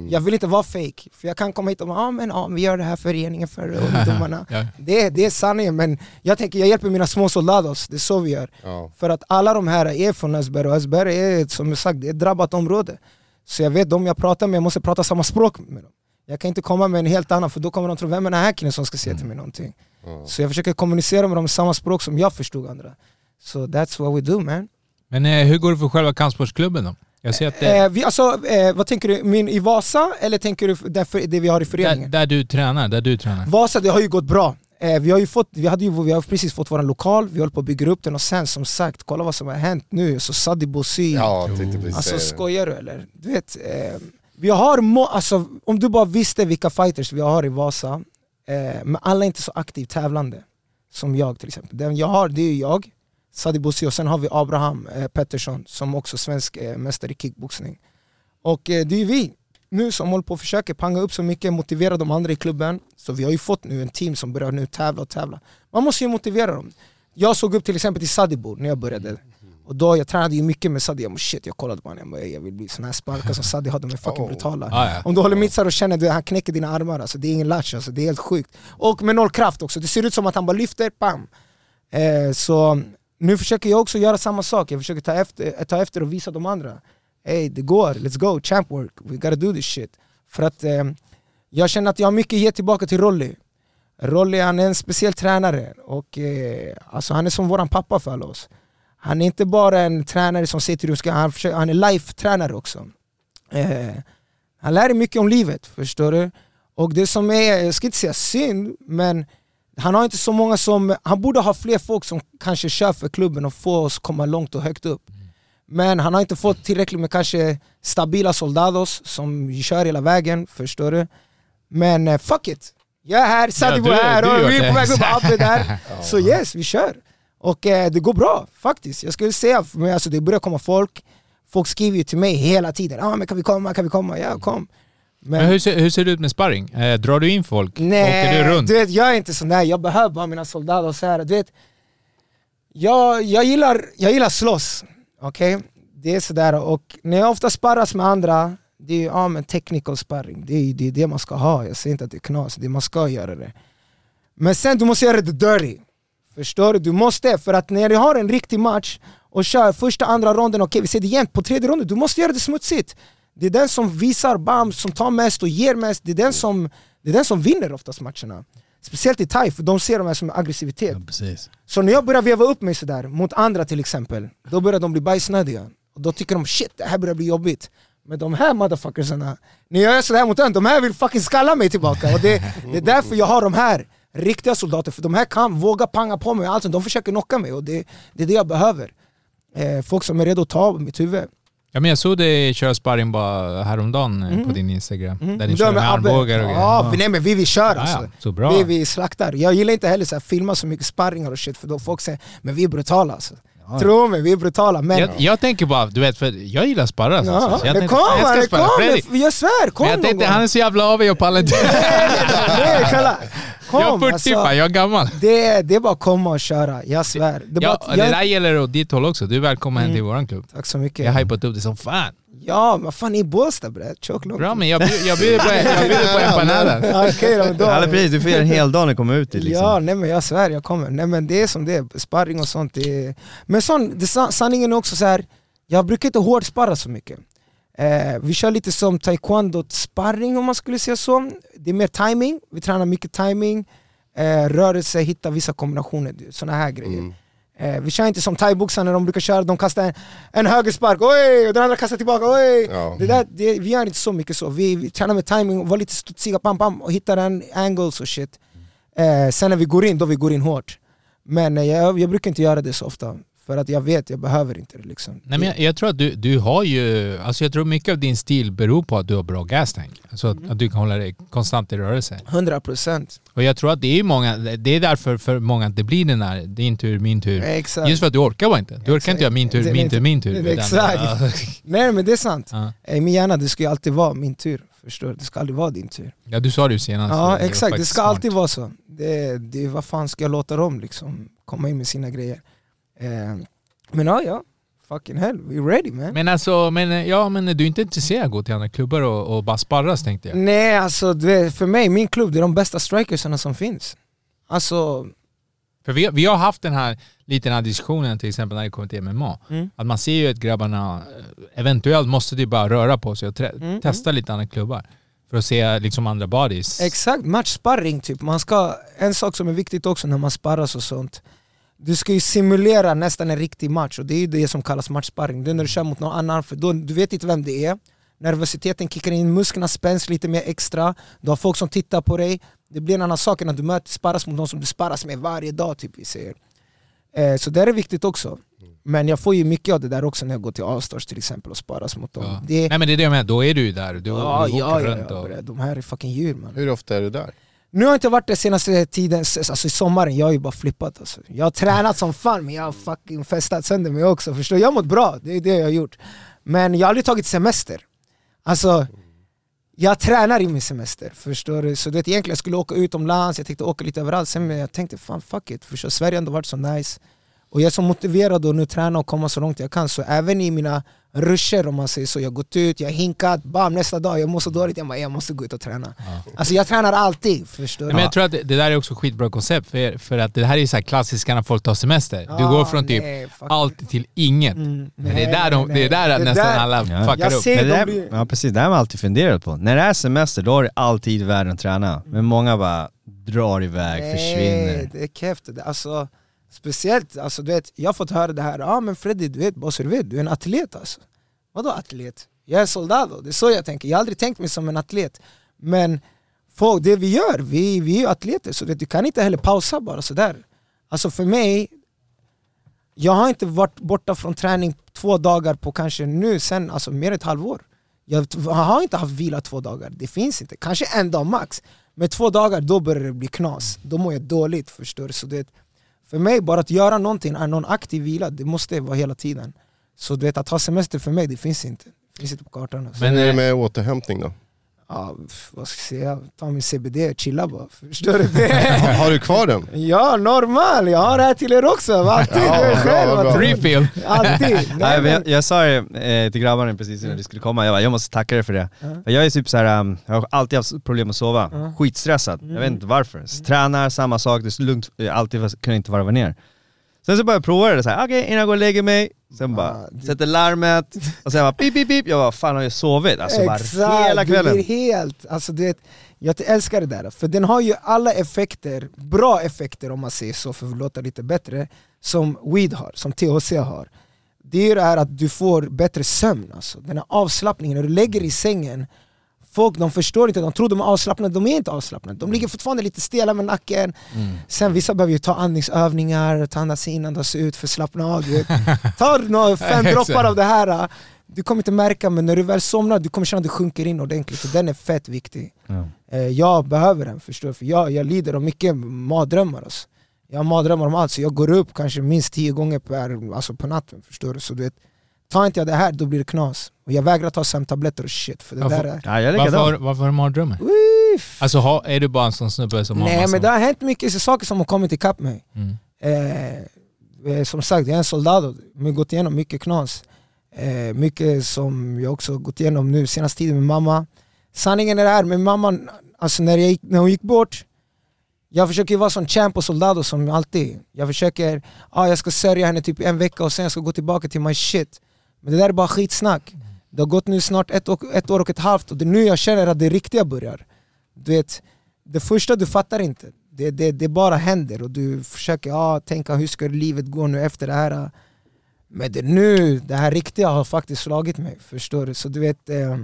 Jag vill inte vara fake, för jag kan komma hit och bara ah, men, ah, vi gör det här för föreningen, för ungdomarna.
Ja.
det, är- det är sanningen, men jag tänker jag hjälper mina små soldados, det är så vi gör.
Ja.
För att alla de här är från Östberg och Östberg är som jag sagt ett drabbat område. Så jag vet de jag pratar med, jag måste prata samma språk med dem. Jag kan inte komma med en helt annan för då kommer de tro vem är den här killen som ska säga till mig någonting. Så jag försöker kommunicera med dem i samma språk som jag förstod andra. Så that's what we do man.
Men eh, hur går det för själva kampsportsklubben då? Jag ser att det,
Eh, vi, alltså, eh, vad tänker du, min, i Vasa eller tänker du därför, det vi har i
där,
föreningen?
där du tränar, där du tränar.
Vasa det har ju gått bra. Eh, vi, har ju fått, vi, hade ju, vi har precis fått vår lokal, vi håller på att bygga upp den och sen som sagt, kolla vad som har hänt nu. Så Sadi Bosi,
Ja,
Alltså skojar du eller? Du vet, eh, vi har må- alltså, om du bara visste vilka fighters vi har i Vasa, eh, men alla är inte så aktivt tävlande som jag till exempel. Den jag har det är jag, Sadi Bosi och sen har vi Abraham eh, Pettersson som också är svensk eh, mästare i kickboxning. Och eh, det är vi nu som håller på och försöker panga upp så mycket, motivera de andra i klubben. Så vi har ju fått nu en team som börjar nu tävla och tävla. Man måste ju motivera dem. Jag såg upp till exempel till Sadibor när jag började. Och då, jag tränade ju mycket med Sadi, jag bara, shit jag kollade på honom, jag, jag vill bli sån här sparkar som Sadi har, de är fucking
Oh.
brutala.
Ah, ja.
Om du håller mitt så här och känner att han knäcker dina armar, alltså, det är ingen latch, alltså, det är helt sjukt. Och med noll kraft också, det ser ut som att han bara lyfter, bam! Eh, så nu försöker jag också göra samma sak, jag försöker ta efter, ta efter och visa de andra. Hey, det går, let's go, champ work, we gotta do this shit. För att eh, jag känner att jag har mycket att ge tillbaka till Rolly. Rolly han är en speciell tränare och eh, alltså han är som våran pappa för alla oss. Han är inte bara en tränare som hur du ska, han, försöker, han är life-tränare också. Eh, han lär dig mycket om livet, förstår du? Och det som är, jag ska inte säga synd, men han har inte så många som, han borde ha fler folk som kanske kör för klubben och får oss komma långt och högt upp. Men han har inte fått tillräckligt med kanske stabila soldados som kör hela vägen, förstår du? Men eh, fuck it! Jag är här, Sadibo är här och vi är på väg upp, Abbe där. Så yes, vi kör! Och eh, det går bra faktiskt, jag skulle säga, men alltså, det börjar komma folk, folk skriver ju till mig hela tiden, ah, men kan vi komma, kan vi komma? Ja, kom!
Men hur ser, hur ser det ut med sparring? Eh, drar du in folk? Åker
Nej,
du runt?
du vet, jag är inte sån där, jag behöver bara mina soldater och så här, du vet jag, jag, gillar, jag gillar slåss, okej? Det är sådär, och när jag ofta sparras med andra, det är ja, men technical sparring, det är det, är det man ska ha, jag säger inte att det är knas, det är, man ska göra det Men sen du måste göra det dirty, förstår du? Du måste, för att när du har en riktig match och kör första, andra ronden, okej vi ser det jämnt, på tredje ronden, du måste göra det smutsigt Det är den som visar bam, som tar mest och ger mest, det är den som, det är den som vinner oftast matcherna Speciellt i thai, för de ser de här som aggressivitet
Precis.
så när jag börjar veva upp mig sådär mot andra till exempel, då börjar de bli bajsnödiga. Och då tycker de shit, det här börjar bli jobbigt. Men de här motherfuckersarna, när jag gör sådär mot en, de här vill fucking skalla mig tillbaka. Och det, det är därför jag har de här riktiga soldater, för de här kan våga panga på mig, allt, de försöker knocka mig och det, det är det jag behöver. Eh, folk som är redo att ta mitt huvud.
Ja, men jag såg dig köra sparring bara häromdagen eh, på din Instagram. Där ni
Mm. Då
kör med armbågar och grejer.
Ja, vi- nej men vi vill köra
Ja,
alltså.
ja, så bra.
Vi, vi slaktar. Jag gillar inte heller att filma så mycket sparringar och shit för då folk säger men vi är brutala alltså. Tro mig, vi är brutala. Men
Jag, jag tänker bara, du vet, för jag gillar sparra. alltså.
Ja,
Så jag
det
tänkte, jag
kommer, det kommer! Jag svär, kom
Men jag tänkte, han är så jävla avig och pallar inte.
Nej, kolla! Kom,
Jag är 40
alltså,
jag är gammal.
det, det är bara att komma och köra, jag svär. Det
Ja,
bara,
det
att-
där
jag,
gäller åt ditt håll också. Du är välkommen hem till våran klubb.
tack så mycket.
Jag har hypat upp det som fan.
Ja, men fan i Bålsta bre, choke långt.
Bra men jag, bjud- jag bjuder på, jag bjuder på empanadas.
Ja, Okej då, men då.
Alla precis, du får göra en hel dag när du kommer ut dit liksom.
Ja, nej men jag svär jag kommer. Nej men det är som det är, sparring och sånt. Det är... Men sån, det, sa- sanningen är också så här. jag brukar inte hårdsparra så mycket. Eh, vi kör lite som taekwondo-sparring om man skulle säga så. Det är mer timing, vi tränar mycket timing, eh, rörelse, hitta vissa kombinationer, sådana här grejer. Eh, vi kör inte som thaiboxarna de brukar köra, de kastar en, en högerspark, oj! Och den andra kastar tillbaka, oj!
Ja.
Det där, det, vi gör inte så mycket så, vi, vi tränar med timing, var lite studsiga, pam, pam, och hittar en angles och shit. Eh, sen när vi går in, då vi går in hårt. Men eh, jag, jag brukar inte göra det så ofta, för att jag vet, jag behöver inte det liksom.
Nej, men jag, jag tror att du, du har ju, alltså jag tror mycket av din stil beror på att du har bra gas tank. Alltså att, att du kan hålla dig konstant i rörelse.
100 procent.
Och jag tror att det är många, det är därför för många att det blir den här, din tur, min tur.
Exakt.
Just för att du orkar bara inte. Du orkar inte göra min tur,
Det-
min
det-
tur, min tur.
det- exakt. Nej men det är sant.
Ja.
I min hjärna, det ska ju alltid vara min tur. Förstår du? Det ska aldrig vara din tur.
Ja du sa det ju senast.
Ja
var
exakt, det ska
smart.
alltid vara så. Det, det, vad fan ska jag låta dem liksom komma in med sina grejer? Eh, men ja, ja. Fucking hell, we ready man.
Men alltså, men, ja, men du är inte intresserad av att gå till andra klubbar och, och bara sparras tänkte jag?
Nej alltså för mig, min klubb, det är de bästa strikersarna som finns. Alltså,
För vi, vi har haft den här, lite den här diskussionen till exempel när det kommer till MMA.
Mm.
Att man ser ju att grabbarna eh, eventuellt måste de bara röra på sig och trä-
Mm,
testa lite andra klubbar. För att se liksom andra bodies.
Exakt, matchsparring typ. Man ska, en sak som är viktigt också när man sparras och sånt, du ska ju simulera nästan en riktig match och det är ju det som kallas matchsparring. Det är när du kör mot någon annan, för då, du vet inte vem det är. Nervositeten kickar in, musklerna spänns lite mer extra, du har folk som tittar på dig. Det blir en annan sak än att du möter, sparras mot någon som du sparras med varje dag. Typ, vi säger. Eh, så det är viktigt också. Men jag får ju mycket av det där också när jag går till Allstars till exempel och sparras mot dem.
Ja.
Det,
Nej men det är det jag menar, då är du ju där. Du,
ja,
du åker
ja, ja,
runt och...
ja, de här är fucking djur man.
Hur ofta är du där?
Nu har jag inte varit där senaste tiden, alltså i sommaren, jag har ju bara flippat alltså. Jag har tränat som fan men jag har fucking festat sönder mig också, förstår du? Jag har mått bra, det är det jag har gjort. Men jag har aldrig tagit semester. Alltså, jag tränar i min semester, förstår du? Så du vet, egentligen jag skulle åka utomlands, jag tänkte åka lite överallt, sen men jag tänkte fan fuck it, förstår du? Sverige har ändå varit så nice. Och jag är så motiverad att nu träna och komma så långt jag kan, så även i mina ruscher om man säger så, jag har gått ut, jag har hinkat, bam nästa dag, jag mår så dåligt, jag bara jag måste gå ut och träna. Alltså jag tränar alltid, förstår du?
Men jag tror att det det där är också skitbra koncept för, för att det här är ju så här klassiska när folk tar semester. Du
Ah,
går från typ
nej,
allt till inget.
Mm,
Men det är
nej,
där, de,
nej,
det är där
nej.
nästan
där-
alla
Ja.
fuckar
Jag
upp.
ser-
Men det
blir-
ja precis, det har man alltid funderat på. När det är semester då har du all tid i världen att träna. Men många bara drar iväg, försvinner.
Nej, det är keft det alltså, Speciellt, alltså, du vet, jag har fått höra det här, ja ah, men Freddy du vet, bara så du vet, du är en atlet alltså. Vadå atlet? Jag är soldado, det är så jag tänker. Jag har aldrig tänkt mig som en atlet. Men folk, det vi gör, vi, vi är ju atleter, så du, vet, du kan inte heller pausa bara sådär. Alltså för mig, jag har inte varit borta från träning två dagar på kanske nu sen, alltså mer än ett halvår. Jag har inte haft vila två dagar, det finns inte. Kanske en dag max. Men två dagar, då börjar det bli knas. Då mår jag dåligt förstår du. Så det, för mig, bara att göra någonting, är någon aktiv vila, det måste vara hela tiden. Så du vet, att ha semester för mig, det finns inte. Det finns inte på kartan. Alltså.
Men,
Hur är det
eh,
med återhämtning då?
Ja, vad ska jag säga? Ta min CBD, chilla bara. Förstår du? Det?
Har, du kvar den?
ja, normal! Jag har det här till er också. Alltid
Ja, bra,
själv.
bra.
Refill.
Alltid!
Nej,
Nej,
men jag, jag sa det eh, till grabbarna precis innan du skulle komma, jag, bara, jag måste tacka dig för det. För jag är typ så här, um, jag har alltid haft problem att sova,
Ja.
skitstressad, jag vet inte varför. Så tränar, samma sak, det är så lugnt, alltid kunna inte varva ner. Sen så började jag prova det, så här, okej innan jag går och lägger mig, sen bara
Ah, det-
sätter larmet, och sen bara pip pip pip, jag bara fan har jag sovit? Alltså bara hela kvällen.
blir helt, alltså du vet, jag älskar det där, för den har ju alla effekter, bra effekter om man säger så för att låta lite bättre, som weed har, som THC har. Det är ju det här att du får bättre sömn, alltså. den här avslappningen, när du lägger i sängen, folk de förstår inte, de tror de är avslappnade, de är inte avslappnade. De ligger fortfarande lite stela med nacken. Sen vissa behöver ju ta andningsövningar, ta andas in, andas ut för att slappna av. Ta några fem droppar av det här, du kommer inte märka men när du väl somnar du kommer känna att du sjunker in ordentligt och den är fett viktig. Eh, Jag behöver den förstår du, för jag, jag lider av mycket mardrömmar alltså. Jag har mardrömmar om allt, så jag går upp kanske minst tio gånger per, alltså på natten. Förstår du? Så du vet, tar inte jag det här då blir det knas. Och jag vägrar ta sömntabletter och shit, för det
Varför-
där är...
Ja,
Varför, har- varför har du mardrömmar? Alltså ha, är du bara en sån snubbe som har
Nej
massa-
men det har hänt mycket saker som har kommit ikapp mig.
Mm.
Eh, eh, som sagt, jag är en soldat, jag har gått igenom mycket knas. Eh, mycket som jag också gått igenom nu senaste tiden med mamma. Sanningen är det här, med mamman, alltså när, jag gick, när hon gick bort, jag försöker ju vara som champ och soldado som alltid. Jag försöker, ah, jag ska sörja henne typ en vecka och sen jag ska gå tillbaka till my shit. Men det där är bara skitsnack. Det har gått nu snart ett, och, ett år och ett halvt och det är nu jag känner att det riktiga börjar. Du vet, det första du fattar inte. Det, det, det bara händer och du försöker ah, tänka hur ska livet gå nu efter det här. Men det nu, det här riktiga har faktiskt slagit mig. Förstår du? Så du vet, eh,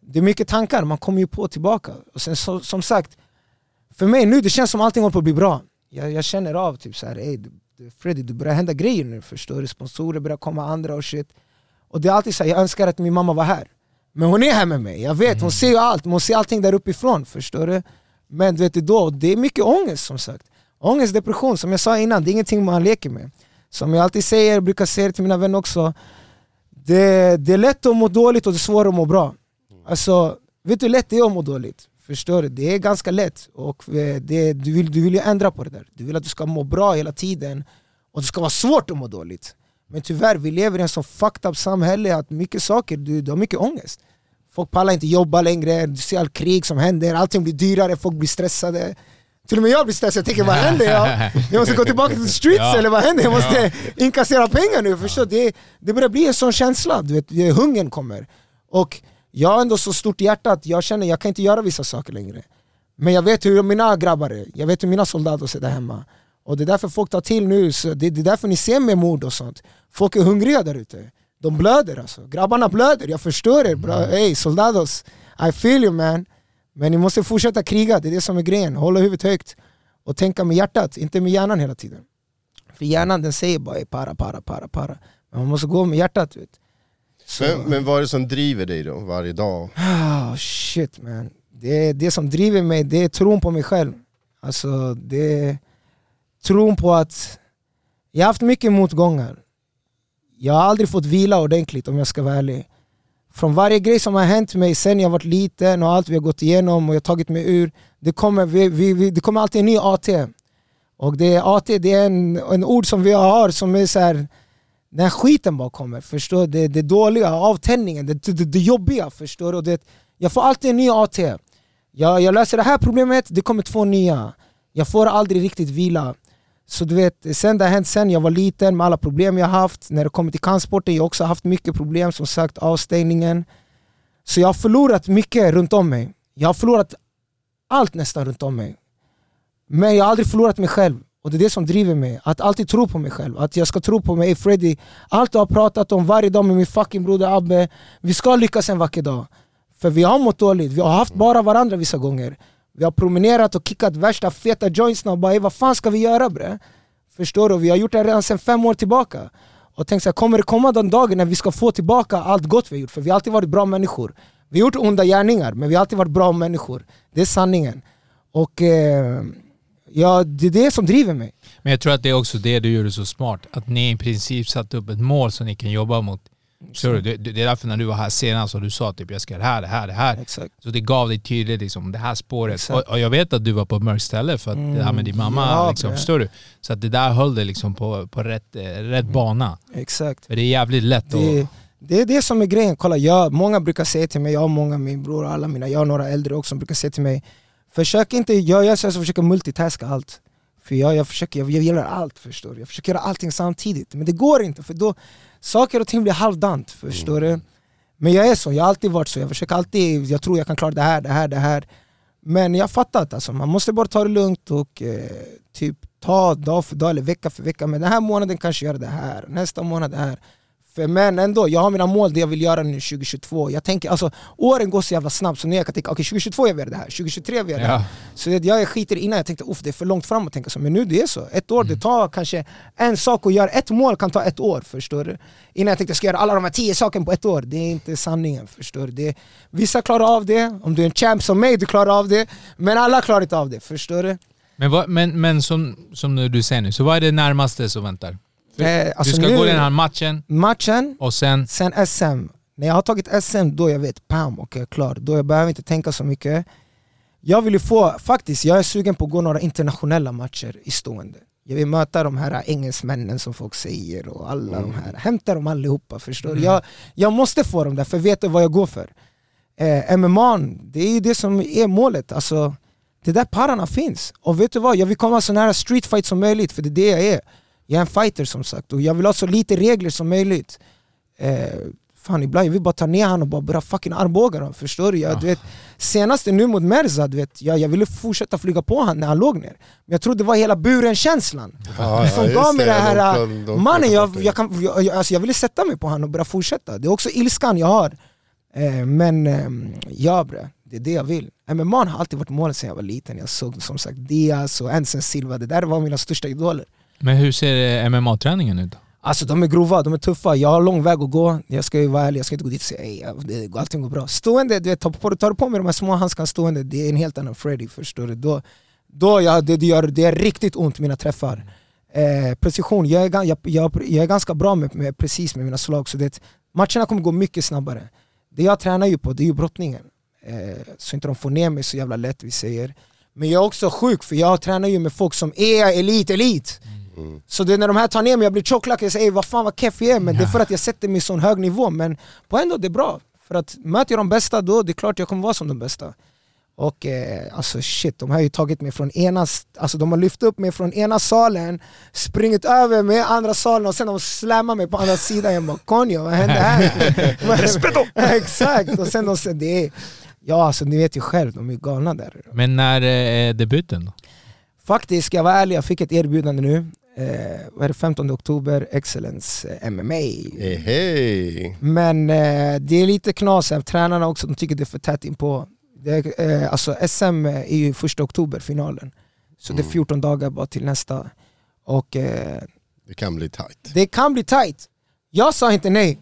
det är mycket tankar, man kommer ju på tillbaka. Och sen så, som sagt, för mig nu det känns som allting håller på att bli bra. Jag, jag känner av typ så här, hey, du, Freddy det börjar hända grejer nu förstår du? Sponsorer börjar komma, andra och shit. Och det är alltid så här, jag önskar att min mamma var här. Men hon är här med mig, jag vet, hon ser ju allt, hon ser allting där uppifrån, förstår du? Men du vet, då, det är mycket ångest som sagt. Ångest, depression, som jag sa innan, det är ingenting man leker med. Som jag alltid säger, brukar säga till mina vänner också, det, det är lätt att må dåligt och det är svårt att må bra. Alltså, vet du hur lätt det är att må dåligt? Förstår du? Det är ganska lätt. Och eh, det, du, vill, du vill ju ändra på det där. Du vill att du ska må bra hela tiden. Och det ska vara svårt att må dåligt. Men tyvärr, vi lever i en så fucked up samhälle att mycket saker, du, du har mycket ångest. Folk pallar inte jobba längre, du ser all krig som händer, allting blir dyrare, folk blir stressade. Till och med jag blir stressad, jag tänker vad händer? Jag, jag måste gå tillbaka till streets
Ja.
eller vad händer? Jag måste inkassera pengar nu, förstår det, det börjar bli en sån känsla, du vet, hungern kommer. Och jag har ändå så stort hjärta att jag känner jag kan inte göra vissa saker längre. Men jag vet hur mina grabbar är, jag vet hur mina soldater är där hemma. Och det är därför folk tar till nu, så det, det är därför ni ser mer mord och sånt. Folk är hungriga där ute. De blöder alltså. Grabbarna blöder, jag förstår er. Bra. Hey soldados, I feel you man. Men ni måste fortsätta kriga, det är det som är grejen. Hålla huvudet högt och tänka med hjärtat, inte med hjärnan hela tiden. För hjärnan den säger bara "Ey, para, para, para, para. Men man måste gå med hjärtat. Vet. Så,
Men, men vad är det som driver dig då varje dag?
Ah, shit man. Det, det som driver mig det är tron på mig själv. Alltså det tron på att jag har haft mycket motgångar. Jag har aldrig fått vila ordentligt om jag ska vara ärlig. Från varje grej som har hänt mig sen jag varit liten och allt vi har gått igenom och jag har tagit mig ur. Det kommer, vi, vi, vi, det kommer alltid en ny AT. Och det är AT det är en, en ord som vi har som är så här den här skiten bara kommer, förstår du? Det, det dåliga, avtändningen, det, det, det jobbiga, förstår du? Det, jag får alltid en ny AT. Jag, jag löser det här problemet, det kommer två nya. Jag får aldrig riktigt vila. Så du vet, sen det har hänt sen jag var liten med alla problem jag haft, när det kommer till kampsporten, jag har också haft mycket problem, som sagt avstängningen. Så jag har förlorat mycket runt om mig. Jag har förlorat allt nästan runt om mig. Men jag har aldrig förlorat mig själv. Och det är det som driver mig, att alltid tro på mig själv. Att jag ska tro på mig, hey Freddy, allt du har pratat om varje dag med min fucking broder Abbe, vi ska lyckas en vacker dag. För vi har mått dåligt, vi har haft bara varandra vissa gånger. Vi har promenerat och kickat värsta feta jointsna och bara vad fan ska vi göra bre? Förstår du? Vi har gjort det redan sedan fem år tillbaka. Och tänk så här, kommer det komma den dagen när vi ska få tillbaka allt gott vi har gjort? För vi har alltid varit bra människor. Vi har gjort onda gärningar, men vi har alltid varit bra människor. Det är sanningen. Och eh, ja, det är det som driver mig.
Men jag tror att det är också det du gjorde så smart. Att ni i princip satte upp ett mål som ni kan jobba mot. Så det, det det är därför när du var här senast och du sa typ jag ska det här, det här, det här.
Exakt.
Så det gav dig tydligt liksom, det här spåret. Och, och jag vet att du var på ett mörkt ställe för att det här med din mamma,
ja,
liksom, förstår du? Så att det där höll dig liksom på, på rätt, eh, rätt bana.
Exakt.
För det är jävligt lätt
Det,
att...
det är det som är grejen. Kolla, jag, många brukar säga till mig, jag har många, min bror och alla mina, jag har några äldre också som brukar säga till mig Försök inte, jag jag försöker multitaska allt För jag, jag försöker, jag, jag gillar allt förstår du. Jag försöker göra allting samtidigt, men det går inte för då Saker och ting blir halvdant, förstår du? Men jag är så, jag har alltid varit så, jag försöker alltid, jag tror jag kan klara det här, det här, det här. Men jag har fattat alltså, man måste bara ta det lugnt och eh, typ ta dag för dag eller vecka för vecka. Men den här månaden kanske jag gör det här, nästa månad det här för men ändå, jag har mina mål, det jag vill göra nu 2022 Jag tänker, alltså åren går så jävla snabbt så nu jag kan tänka okej 2022 jag vill göra det här, 2023 jag vill göra det här.
Ja.
Så det, jag skiter innan, jag tänkte det är för långt fram att tänka så. Men nu det är så, ett år det tar kanske en sak att göra, ett mål kan ta ett år förstår du? Innan jag tänkte jag ska göra alla de här tio sakerna på ett år, det är inte sanningen förstår du? Det, Vissa klarar av det, om du är en champ som mig du klarar av det. Men alla klarar inte av det, förstår du?
Men, vad, men, men som, som du säger nu, så vad är det närmaste som väntar?
Eh, alltså
du ska
nu-
gå den här matchen
Matchen,
och sen...
Sen SM, när jag har tagit SM då jag vet, pam, okej okay, klar. Då jag behöver inte tänka så mycket. Jag vill ju få, faktiskt, jag är sugen på att gå några internationella matcher i stående. Jag vill möta de här engelsmännen som folk säger och alla de här, hämta dem allihopa förstår du? Jag, jag måste få dem där för vet du vad jag går för? Eh, MMA, det är ju det som är målet. Alltså, det där pararna finns. Och vet du vad? Jag vill komma så nära street fight som möjligt för det är det jag är. Jag är en fighter som sagt och jag vill ha så lite regler som möjligt. Eh, fan ibland jag vill bara ta ner honom och bara börja fucking armbåga honom, förstår du? Jag, du vet, senaste nu mot Merza, du vet, jag, jag ville fortsätta flyga på honom när han låg ner. Men jag trodde det var hela buren-känslan
Ja,
som
just
gav mig det här,
De- de-
mannen jag, jag, kan, jag, jag, alltså jag ville sätta mig på honom och börja fortsätta. Det är också ilskan jag har. Eh, men eh, ja bre, det är det jag vill. MMA har alltid varit målet sedan jag var liten. Jag såg som sagt Diaz och Anderson Silva, det där var mina största idoler.
Men hur ser eh, MMA-träningen ut?
Alltså de är grova, de är tuffa, jag har lång väg att gå Jag ska ju vara ärlig, jag ska inte gå dit och säga att allting går bra Stående, du vet, tar, du på mig de här små handskarna stående, det är en helt annan Freddy förstår du Då, då jag, det, det, gör, det är riktigt ont mina träffar eh, Precision, jag är, jag, jag, jag är ganska bra med, med precis med mina slag så det, matcherna kommer gå mycket snabbare Det jag tränar ju på, det är ju brottningen eh, så inte de får ner mig så jävla lätt vi säger. Men jag är också sjuk för jag tränar ju med folk som är elit, elit.
Mm.
Så det är när de här tar ner mig, jag blir tjocklack, jag säger "Ey, vad fan vad keff jag är, men det är för att jag sätter mig i sån hög nivå. Men på ändå, det är bra. För att möter jag de bästa då, det är klart jag kommer vara som de bästa. Och eh, alltså shit, de har ju tagit mig från ena, alltså de har lyft upp mig från ena salen, springit över med andra salen och sen de slammar mig på andra sidan. Jag bara konjo, vad hände här? Respeto! Exakt, och sen de säger det är, ja alltså ni vet ju själv, de är galna där.
Men när är debuten då?
Faktiskt, ska jag vara ärlig, jag fick ett erbjudande nu. Eh, vad är det, 15 oktober, Excellence eh, MMA.
Hej, hej.
Men eh, det är lite knas, tränarna också, de tycker det är för tätt in på. Det, eh, alltså SM är ju första oktober, finalen. Så det är 14 dagar bara till nästa. Och eh,
Det kan bli tight.
det kan bli tight. Jag sa inte nej.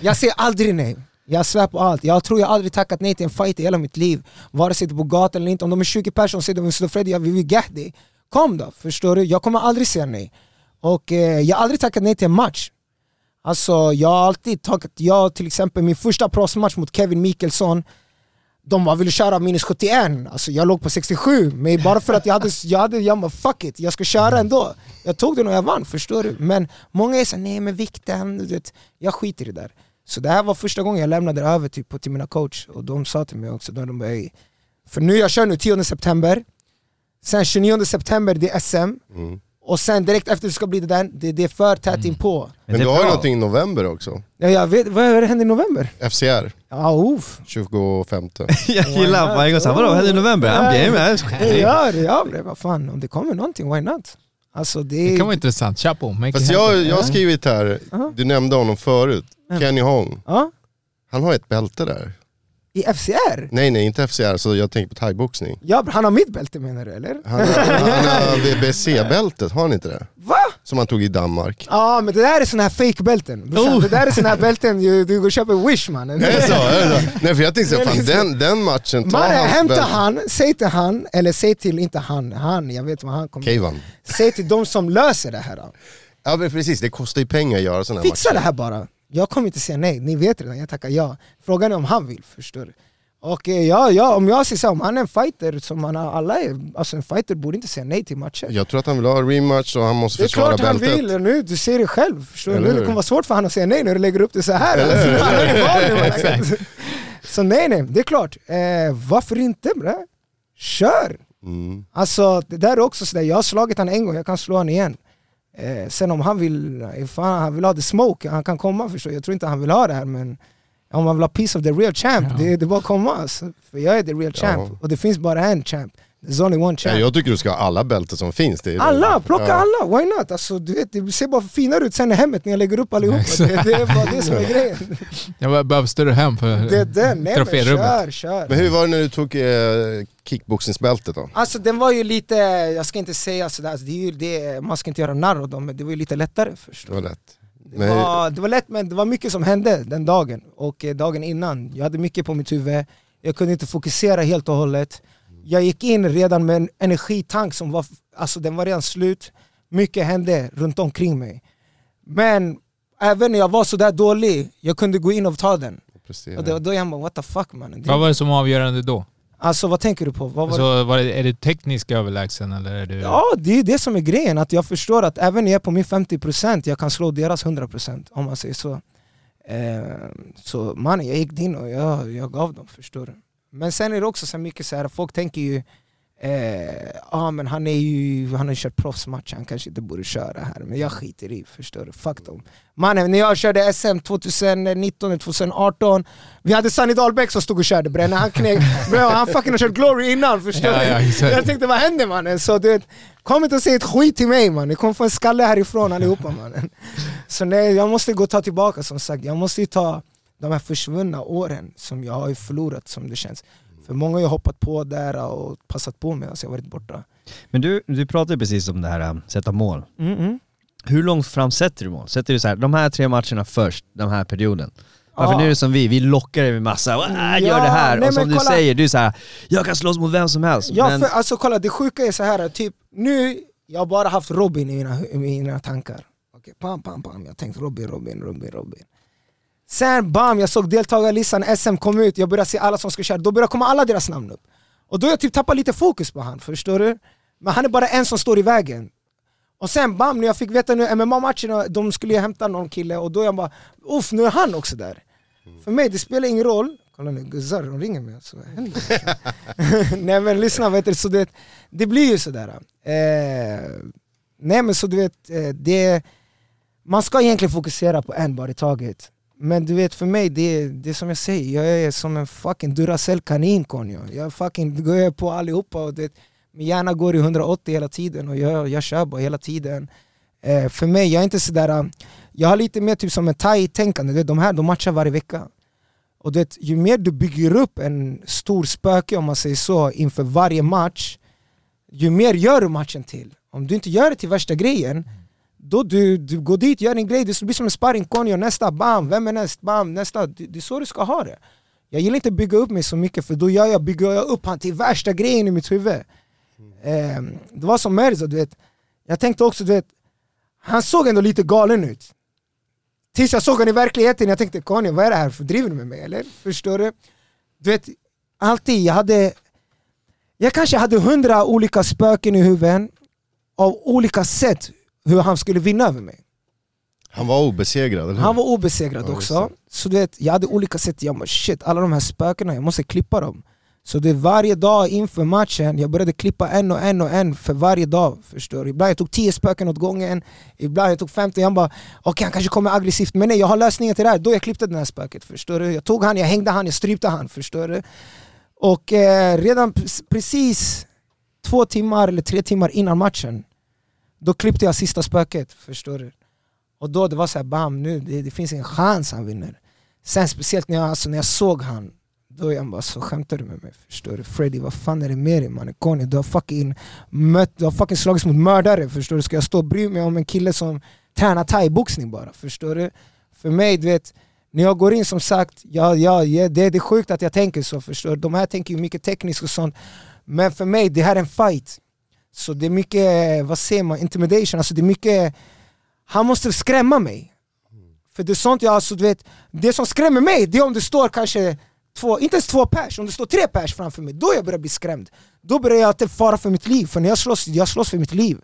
Jag säger aldrig nej. Jag svär på allt. Jag tror jag aldrig tackat nej till en fight i hela mitt liv. Vare sig det är på gatan eller inte. Om de är 20 personer och säger de vill Freddy, jag vill vill get dig. Kom då, förstår du? Jag kommer aldrig säga nej. Och eh, jag har aldrig tackat nej till en match. Alltså jag har alltid tackat jag till exempel min första proffsmatch mot Kevin Mikkelsson de bara ville köra minus 71, alltså jag låg på 67 Men bara för att jag hade, jag hade, jag bara fuck it, jag ska köra ändå Jag tog den och jag vann, förstår du? Men många är såhär, nej men vikten, du vet, jag skiter i det där Så det här var första gången jag lämnade över typ, till mina coach Och de sa till mig också, de bara, för nu jag kör nu 10 september Sen 29 september det är SM
Mm.
Och sen direkt efter det ska bli det där, det, det är för tätt inpå
Men du har ju någonting i november också.
ja, jag vet, vad är det händer i november?
FCR,
Ja, uff
25.
Jag gillar varje gång såhär, vadå, händer i november? I'm game, jag
Det gör det, vad fan, om det kommer någonting, why not? Alltså det,
Det kan vara intressant. Chapo, make
Fast jag, jag har skrivit här, du nämnde honom förut, Kenny Hong.
Ja,
Han har ett bälte där.
I FCR?
Nej nej, inte FCR, så jag tänker på thaiboxning.
Ja, han har mitt bälte menar du eller?
Han, han har VBC-bältet, har han inte det?
Va?
Som han tog i Danmark.
Ja men det där är såna här fake-bälten.
Oh.
det där är såna här bälten du, du går och köper wish mannen
Är det så? Är det så? Nej för jag tänkte så, fan, den, den matchen, ta
Mannen, hämta han, säg till han, eller säg till, inte han, han, jag vet vad han kommer
Keivan.
Säg till de som löser det här
Ja men precis, det kostar ju pengar att göra sådana här
Fixa
matcher.
det här bara. Jag kommer inte säga nej, ni vet redan, jag tackar ja. Frågan är om han vill, förstår du? Och eh, ja, ja, om jag säger så, om han är en fighter, som han har, alla är, alltså en fighter borde inte säga nej till matcher.
Jag tror att han vill ha rematch och han måste
Det är
försvara
klart han
bältet.
vill, nu, du ser det själv. Förstår du? Nu det kommer vara svårt för honom att säga nej när du lägger upp det så här. Alltså, han så nej nej, det är klart. Eh, varför inte bre? Kör!
Mm.
Alltså det där är också sådär, jag har slagit han en gång, jag kan slå han igen. Eh, sen om han vill, ifall han vill ha the smoke, han kan komma förstår du. Jag tror inte han vill ha det här men om han vill ha piece of the real champ,
Ja.
det, det är bara att komma alltså. För jag är the real champ,
Ja.
och det finns bara en champ. There's only one
Ja,
champ.
jag tycker du ska ha alla bälten som finns. Det är det.
Alla, plocka
Ja.
alla, why not? Alltså, du vet, det ser bara finare ut sen i hemmet när jag lägger upp allihopa. Det, det är bara det som är grejen.
Jag be- behöver större hem för
Det den, nej men
troférummet.
kör, kör.
Men hur var det när du tog eh, kickboxningsbältet då?
Alltså den var ju lite, jag ska inte säga sådär, alltså, det är ju det, man ska inte göra narr av dem, men det var ju lite lättare först.
Det var lätt.
Det
Men,
var, det var lätt men det var mycket som hände den dagen och eh, dagen innan. Jag hade mycket på mitt huvud, jag kunde inte fokusera helt och hållet. Jag gick in redan med en energitank som var, alltså den var redan slut. Mycket hände runt omkring mig. Men även när jag var sådär dålig, jag kunde gå in och ta den.
prestera.
Och det var då jag bara what the fuck man.
Vad var det som var avgörande då?
Alltså vad tänker du på? Vad var det?
Alltså, var det, är det teknisk överlägsen eller är du...
Ja, det är det som är grejen. Att jag förstår att även när jag är på min 50% jag kan slå deras 100% om man säger så. Eh, så mannen, jag gick in och jag, jag gav dem, förstår du. Men sen är det också så mycket så här, folk tänker ju eh, ah, men han, är ju, han har ju kört proffsmatch, han kanske inte borde köra här. Men jag skiter i, förstår du. Fuck dem. Mannen, när jag körde SM 2019, 2018 Vi hade Sunny Dahlbäck som stod och körde bre, när han kneg, bro, han fucking har kört glory innan förstår
Ja,
du?
ja, exakt.
jag tänkte vad händer mannen? Så du vet, kom inte och säg ett skit till mig man, ni kommer få en skalle härifrån allihopa mannen Så nej, jag måste gå och ta tillbaka som sagt, jag måste ju ta de här försvunna åren som jag har förlorat som det känns För många har ju hoppat på där och passat på medan jag varit borta
Men du, du pratade precis om det här äh, sätta mål.
mm -mm.
Hur långt fram sätter du mål? Sätter du så här, de här tre matcherna först, den här perioden? Varför
Ja.
nu är det som vi, vi lockar dig med massa, "Wah,
Ja,
gör det här,
nej,
och som du
kolla.
säger, du är så här, jag kan slåss mot vem som helst.
Ja,
men,
för, alltså kolla det sjuka är så här typ nu, jag har bara haft Robin i mina, i mina tankar Okej, pam, pam, pam, jag har tänkt Robin, Robin, Robin, Robin Sen bam, jag såg deltagarlistan, SM kom ut, jag började se alla som ska köra, då började komma alla deras namn upp. Och då jag typ tappat lite fokus på han, förstår du? Men han är bara en som står i vägen. Och sen bam, när jag fick veta nu MMA-matcherna, de skulle hämta någon kille och då jag bara uff, nu är han också där. För mig, det spelar ingen roll. Kolla nu, guzzar, de ringer mig alltså, vad händer? Nej men lyssna, vet du, så det, det blir ju sådär. Eh, nej men så du vet, eh, det, man ska egentligen fokusera på en bar i taget. Men du vet för mig, det, det är som jag säger, jag är som en fucking Duracell-kanin konjo. Jag fucking går på allihopa och det, min hjärna går i 180 hela tiden och jag, jag kör bara hela tiden. Eh, för mig, jag är inte sådär, um, jag har lite mer typ som en thai-tänkande, du vet, de här de matchar varje vecka. Och det, ju mer du bygger upp en stor spöke om man säger så inför varje match, ju mer gör du matchen till. Om du inte gör det till värsta grejen, mm då du, du går dit, gör din grej, det blir som en sparring konjo, nästa, bam, vem är näst, bam, nästa. Det, det är så du ska ha det. Jag gillar inte att bygga upp mig så mycket för då gör jag, bygger jag upp han till värsta grejen i mitt huvud. Eh, det var som Merzo, du vet. Jag tänkte också, du vet, han såg ändå lite galen ut. Tills jag såg honom i verkligheten, jag tänkte Conny vad är det här för driver du med mig eller? Förstår du? Du vet, alltid, jag hade Jag kanske hade hundra olika spöken i huvudet av olika sätt hur han skulle vinna över mig.
Han var obesegrad, eller hur?
Han var obesegrad
Ja,
också. Så du vet, jag hade olika sätt, jag bara shit, alla de här spökena, jag måste klippa dem. Så det varje dag inför matchen, jag började klippa en och en och en för varje dag. Förstår du? Ibland jag tog 10 spöken åt gången, ibland jag tog 50, jag bara okej han kanske kommer aggressivt, men nej jag har lösningen till det här. Då jag klippte det här spöket, förstår du? Jag tog han, jag hängde han, jag strypte han, förstår du? Och eh, redan pre- precis två timmar eller tre timmar innan matchen, då klippte jag sista spöket, förstår du? Och då det var så här, bam, nu, det, det finns en chans han vinner. Sen speciellt när jag, alltså, när jag såg han, då jag bara så skämtar du med mig? Förstår du? Freddy, vad fan är det med dig mannen? Conny, du har fucking mött, du har fucking slagits mot mördare, förstår du? Ska jag stå och bry mig om en kille som tränar thai-boxning bara? Förstår du? För mig, du vet, när jag går in som sagt, ja, ja, ja, det, det är sjukt att jag tänker så, förstår du? De här tänker ju mycket tekniskt och sånt. Men för mig, det här är en fight. Så det är mycket, vad säger man, intimidation, alltså det är mycket han måste skrämma mig. För det är sånt jag, alltså, du vet, det som skrämmer mig det är om det står kanske två, inte ens två pers, om det står tre pers framför mig, då jag börjar bli skrämd. Då börjar jag att fara för mitt liv, för när jag slåss, jag slåss för mitt liv.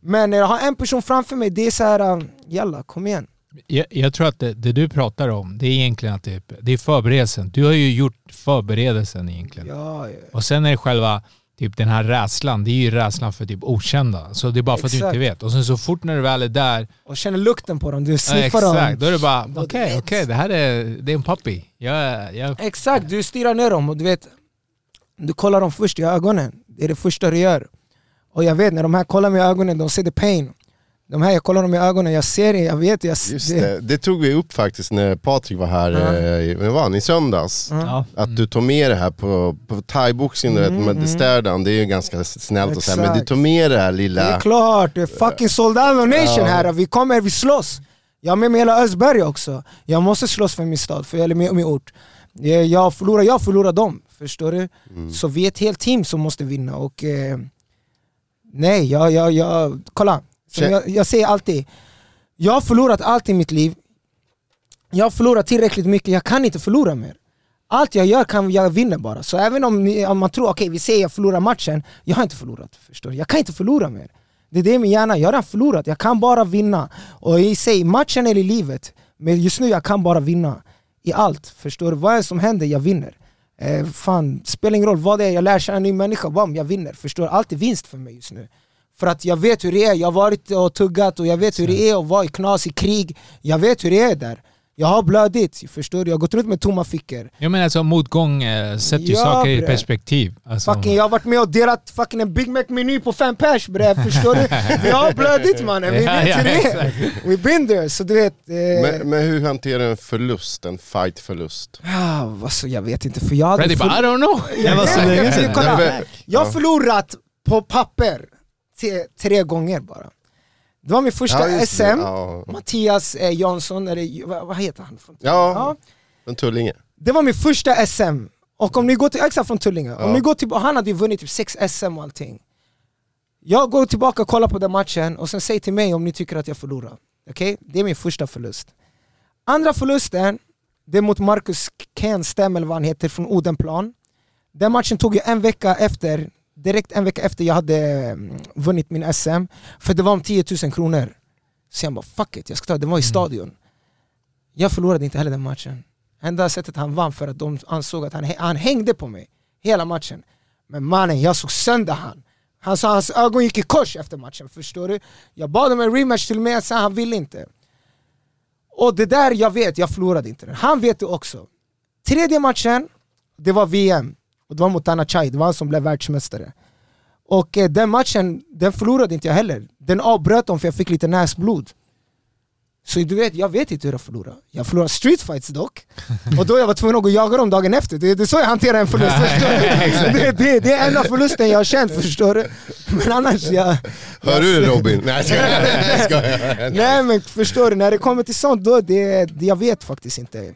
Men när jag har en person framför mig, det är så här, uh, jalla kom igen.
Jag, jag tror att det, det du pratar om, det är egentligen att det, det är förberedelsen. Du har ju gjort förberedelsen egentligen.
Ja, ja.
Och sen är det själva, typ den här rädslan, det är ju rädslan för typ okända. Så det är bara för att du
Exakt.
inte vet. Och sen så fort när du väl är där,
Och känner lukten på dem, du
ja,
sniffar dem.
exakt, då är det bara okej, okej, det här är, det är en puppy. Jag, jag,
Exakt, du stirrar ner dem och du vet Du kollar dem först i ögonen, det är det första du gör Och jag vet när de här kollar mig i ögonen, de ser the pain De här jag kollar dem i ögonen, jag ser det, jag vet jag,
Just det. det tog vi upp faktiskt när Patrik var här,
Ja.
eh, var han, i söndags.
ja.
Att du tog med det här på, på thaiboxning,
Mm,
med
mm.
det är ju ganska snällt att säga, men du tog med det här
Det
lilla...
är klart, det är fucking Soldado Nation här, vi kommer, vi slåss Jag har med mig hela Östberg också Jag måste slåss för min stad, för, eller min, min ort Jag- Jag förlorar, jag förlorar dem, förstår du?
Mm.
Så vi är ett helt team som måste vinna och eh, Nej, jag, jag, jag, kolla som jag, jag säger alltid Jag har förlorat allt i mitt liv. Jag har förlorat tillräckligt mycket, jag kan inte förlora mer. Allt jag gör kan jag vinna bara, så även om, ni, om man tror okej vi säger jag förlorar matchen, jag har inte förlorat, förstår? Jag kan inte förlora mer. Det är det min hjärna, jag har redan förlorat, jag kan bara vinna. Och i sig, matchen eller i livet, men just nu jag kan bara vinna I allt, förstår du? Vad som händer, jag vinner. Eh, Fan, spelar ingen roll vad det är, jag lär känna en ny människa, bam, jag vinner. Förstår? Allt är vinst för mig just nu för att jag vet hur det är, jag har varit och tuggat och jag vet hur det är att vara i knas i krig Jag vet hur det är där Jag har blödit, förstår du? Jag har gått runt med tomma fickor
Jag menar alltså motgång eh, sätter ju
Ja,
saker i
bre.
perspektiv. Alltså,
Fucking, jag har varit med och delat fucking en Big Mac-meny på fem pers bre, förstår du? Vi har blödit mannen, vi
Ja,
vet
ja,
hur det är We been there, så du vet... Eh,
Men, men hur hanterar du en förlust, en fight-förlust?
ah, alltså, jag vet inte, för jag hade...
Freddy bara I don't know.
Jag-
sedan.
kolla.
Därför-
Jag har förlorat på papper tre, tre gånger bara Det var min första
Ja,
SM.
Ja.
Mattias eh, Jansson, eller vad, vad heter han? Från
Ja, en Tullinge.
Det var min första SM, och om ni går till, exakt från Tullinge, om
Ja.
ni går till, han hade ju vunnit typ sex SM och allting Jag går tillbaka och kollar på den matchen och sen säg till mig om ni tycker att jag förlorar Okej? Det är min första förlust Andra förlusten, Det är mot Marcus Kenstem eller vad han heter från Odenplan. Den matchen tog jag en vecka efter, direkt en vecka efter jag hade mm, vunnit min SM. För det var om 10 000 kronor. Så jag bara fuck it, jag ska ta det. Den var i stadion. Jag förlorade inte heller den matchen. Enda sättet han vann för att de ansåg att han, han hängde på mig hela matchen. Men mannen, jag såg sönder han. Han sa hans ögon gick i kors efter matchen, förstår du? Jag bad om en rematch till med, sen han ville inte. Och det där jag vet, jag förlorade inte den. Han vet det också. Tredje matchen, det var VM. Och det var mot Anna Chai, det var han som blev världsmästare. Och eh, den matchen, den förlorade inte jag heller. Den avbröt de för jag fick lite näsblod. Så du vet, jag vet inte hur jag förlorar. Jag förlorar street fights dock. Och då jag var tvungen att gå och jaga dem dagen efter. Det, det är så jag hanterar en förlust? Det, det, det är enda förlusten jag har känt, förstår du? Men annars, jag...
Hör du det Robin? Nej jag skojar. Jag skojar.
Nej men förstår du, när det kommer till sånt, då det, det, jag vet faktiskt inte.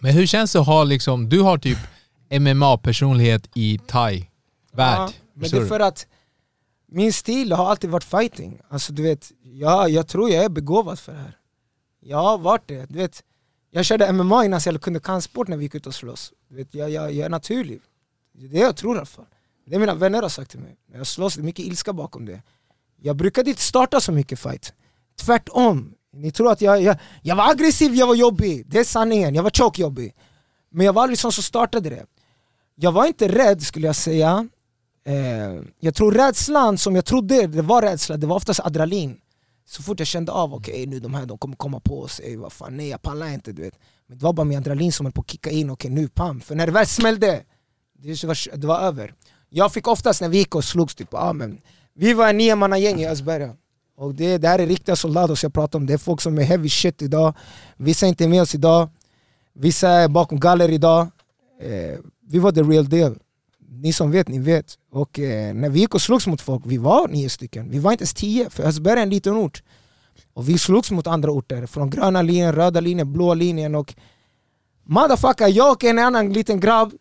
Men hur känns det att ha liksom, du har typ MMA-personlighet i thai-värld.
Ja, men det är för att min stil har alltid varit fighting. Alltså du vet, ja, jag tror jag är begåvad för det här. Jag har varit det. Du vet, jag körde MMA innan så jag kunde kampsport när vi gick ut och slåss. Du vet, jag, jag, jag är naturlig. Det är det jag tror i alla fall. Det är mina vänner har sagt till mig. När jag slåss, det är mycket ilska bakom det. Jag brukade inte starta så mycket fight. Tvärtom. Ni tror att jag, jag, jag var aggressiv, jag var jobbig. Det är sanningen. Jag var tjockjobbig. Men jag var aldrig sån som startade det. Jag var inte rädd skulle jag säga. Eh, jag tror rädslan som jag trodde det var rädsla, det var oftast adrenalin. Så fort jag kände av, okej nu de här de kommer komma på sig, vad fan, nej jag pallar inte du vet. Men det var bara min adrenalin som höll på att kicka in, okej nu pam. För när det väl smällde, det var, det var över. Jag fick oftast när vi gick och slogs, typ, ah, men, vi var en niomannagäng i Östberga. Och det, det här är riktiga soldater som jag pratar om, det är folk som är heavy shit idag. Vissa är inte med oss idag, vissa är bakom galler idag. Eh, vi var the real deal. Ni som vet, ni vet. Och eh, när vi gick och slogs mot folk, vi var nio stycken. Vi var inte ens tio, för Östberga är en liten ort. Och vi slogs mot andra orter, från gröna linjen, röda linjen, blå linjen och Motherfucker, jag och en annan liten grabb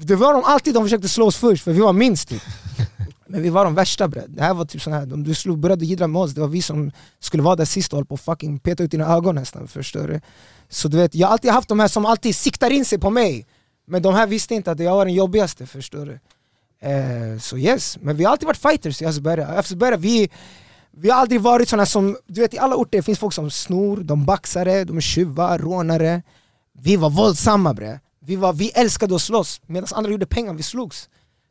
Det var de alltid de försökte slå oss först, för vi var minst typ Men vi var de värsta bre. Det här var typ sån här, om du slog, började jiddra med oss, det var vi som skulle vara där sist och höll på att fucking peta ut dina ögon nästan, förstår du? Så du vet, jag har alltid haft de här som alltid siktar in sig på mig Men de här visste inte att jag var den jobbigaste, förstår du? Eh, så yes, men vi har alltid varit fighters i Östberga. Östberga, vi, vi har aldrig varit såna som, du vet i alla orter finns folk som snor, de baxare, de är tjuvar, rånare. Vi var våldsamma bre, vi, var, vi älskade att slåss medan andra gjorde pengar, vi slogs.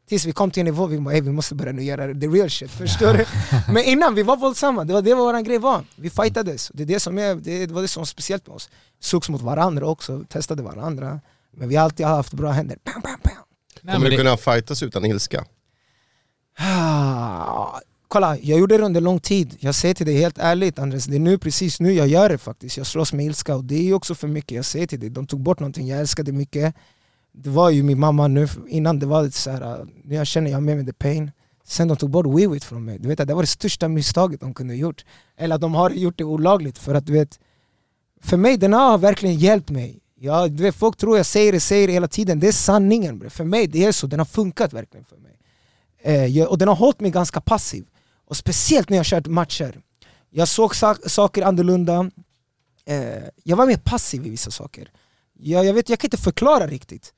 Tills vi kom till en nivå, vi bara "Ey, vi måste börja nu göra the real shit, förstår du? Men innan, vi var våldsamma, det var det vår grej var. Vi fightades, det, är det, som är, det, det var det som var speciellt med oss. Slogs mot varandra också, testade varandra Men vi har alltid haft bra händer, bam, bam, bam.
Nej,
Kommer du
det,
kunna fightas utan ilska?
Ah, Kolla, jag gjorde det under lång tid. Jag säger till dig helt ärligt Andres, det är nu precis nu jag gör det faktiskt. Jag slåss med ilska och det är också för mycket. Jag säger till dig, de tog bort någonting jag älskade mycket. Det var ju min mamma nu, innan det var lite så här, ah, nu jag känner jag med mig the pain. Sen de tog bort WeWit från mig. Du vet att det var det största misstaget de kunde ha gjort. Eller att de har gjort det olagligt. För att du vet, för mig den har verkligen hjälpt mig. Ja, du vet, folk tror jag säger det, säger det hela tiden. Det är sanningen. bre. För mig det är så, den har funkat verkligen för mig. Eh, jag, och den har hållit mig ganska passiv. Och speciellt när jag kört matcher. Jag såg saker annorlunda. Eh, jag var mer passiv i vissa saker. Jag, jag, vet, jag kan inte förklara riktigt.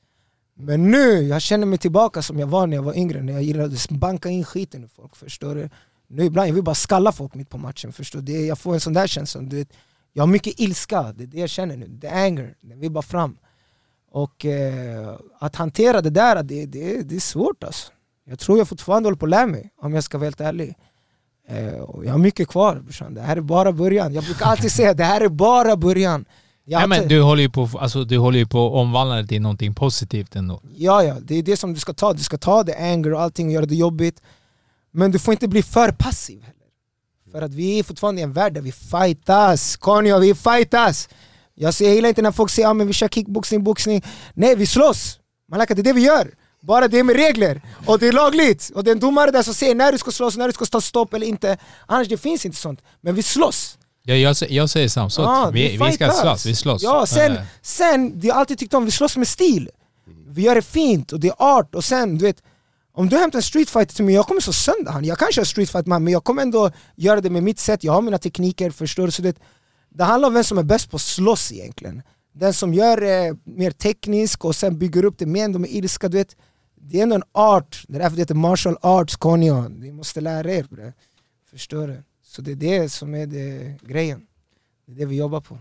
Men nu, jag känner mig tillbaka som jag var när jag var yngre, när jag gillade att banka in skiten i folk. Förstår du? Nu ibland jag vill bara skalla folk mitt på matchen. Förstår du? Jag får en sån där känsla. Du vet, jag har mycket ilska, det är det jag känner nu. The anger, den vill bara fram. Och eh, att hantera det där, det, det, det är svårt alltså. Jag tror jag fortfarande håller på att lära mig, om jag ska vara helt ärlig. Eh, och jag har mycket kvar brorsan, det här är bara början. Jag brukar alltid säga det här är bara början. Jag
nej, men du håller ju på alltså, du håller ju på att omvandla det till någonting positivt ändå.
Ja, ja, det är det som du ska ta. Du ska ta det anger och allting och göra det jobbigt. Men du får inte bli för passiv. För att vi är fortfarande i en värld där vi fightas. Konjo, vi fightas! Jag, ser, gillar inte när folk säger att ah, vi kör kickboxning, boxning. Nej, vi slåss! Malaka, det är det vi gör. Bara det är med regler, och det är lagligt. Och det är en domare där som säger när du ska slåss, när du ska ta stopp eller inte. Annars det finns inte sånt. Men vi slåss.
Ja, jag, jag säger samma sak.
Ja,
vi, vi ska slåss, vi slåss.
Ja, sen,
Eh,
sen, det jag alltid tyckt om, vi slåss med stil. Vi gör det fint och det är art och sen, du vet om du hämtar en streetfighter till mig, jag kommer så sönder han. Jag kan köra streetfight man, men jag kommer ändå göra det med mitt sätt, jag har mina tekniker, förstår du? Så det, det handlar om vem som är bäst på att slåss egentligen. Den som gör det mer teknisk och sen bygger upp det mer, med ilska, du vet. Det är ändå en art, det är därför det heter martial arts konyo. Ni måste lära er bre. Förstår du? Så det är det som är det, grejen. Det är det vi jobbar på.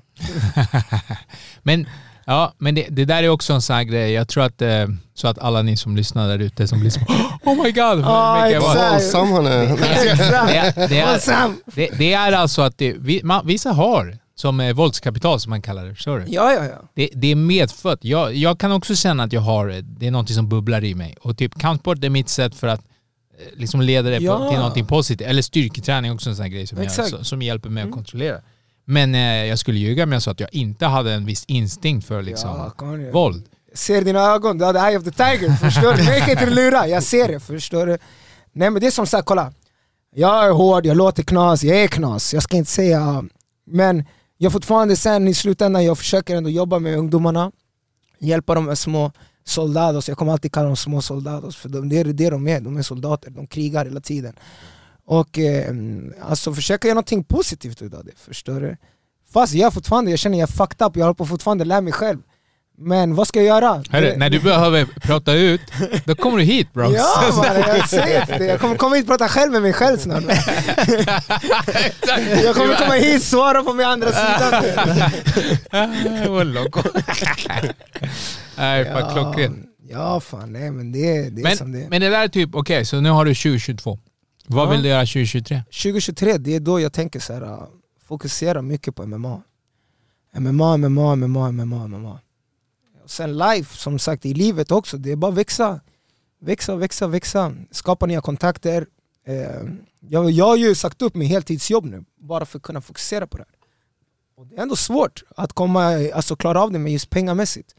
Men, ja, men det, det där är också en sån här grej. Jag tror att, eh, så att alla ni som lyssnar där ute som lyssnar Oh my god!
Exakt.
Våldsam han är.
det, det, är, det, alltså att det, vi, man, vissa har som eh, våldskapital som man kallar det. Förstår du?
Ja, ja, ja.
Det, det är medfött. Jag, jag kan också känna att jag har, eh, det är något som bubblar i mig. Och typ countboard är mitt sätt för att eh, liksom leda det
Ja.
på, till någonting positivt. Eller styrketräning också en sån här grej som, jag.
Mm.
så- som hjälper mig att kontrollera. Men eh, jag skulle ljuga om jag sa att jag inte hade en viss instinkt för liksom,
Ja,
våld.
Ser dina ögon, du har the eye of the tiger, förstår du? Jag kan inte lura, jag ser det, förstår du? Nej men det är som sagt, kolla. Jag är hård, jag låter knas, jag är knas, jag ska inte säga... Men jag fortfarande sen i slutändan, jag försöker ändå jobba med ungdomarna, hjälpa dem med små soldados, jag kommer alltid kalla dem små soldados, för de, det är det de är, de är soldater, de krigar hela tiden. Och eh, alltså försöka göra någonting positivt utav det, förstår du? Fast jag fortfarande, jag känner jag är fucked up, jag håller på fortfarande lära mig själv. Men vad ska jag göra?
Hörru,
Det-
när du behöver prata ut, då kommer du hit bro.
Ja man, jag säger det. Jag kommer komma hit och prata själv med mig själv snart. Jag kommer komma hit, svara på min andra sida.
Vad loco. Nej, fan klockrent.
Ja fan, nej men det, det är som det
Men,
är.
men det där är typ, okej, så nu har du 2022. Vad vill du göra 2023?
2023, det är då jag tänker så här, uh, fokusera mycket på MMA. MMA, MMA, MMA, MMA, MMA. Och sen life, som sagt i livet också, det är bara växa. Växa, växa, växa. Skapa nya kontakter. Eh, jag, jag har ju sagt upp min heltidsjobb nu, bara för att kunna fokusera på det här. Och det är ändå svårt att komma, alltså klara av det med just pengamässigt.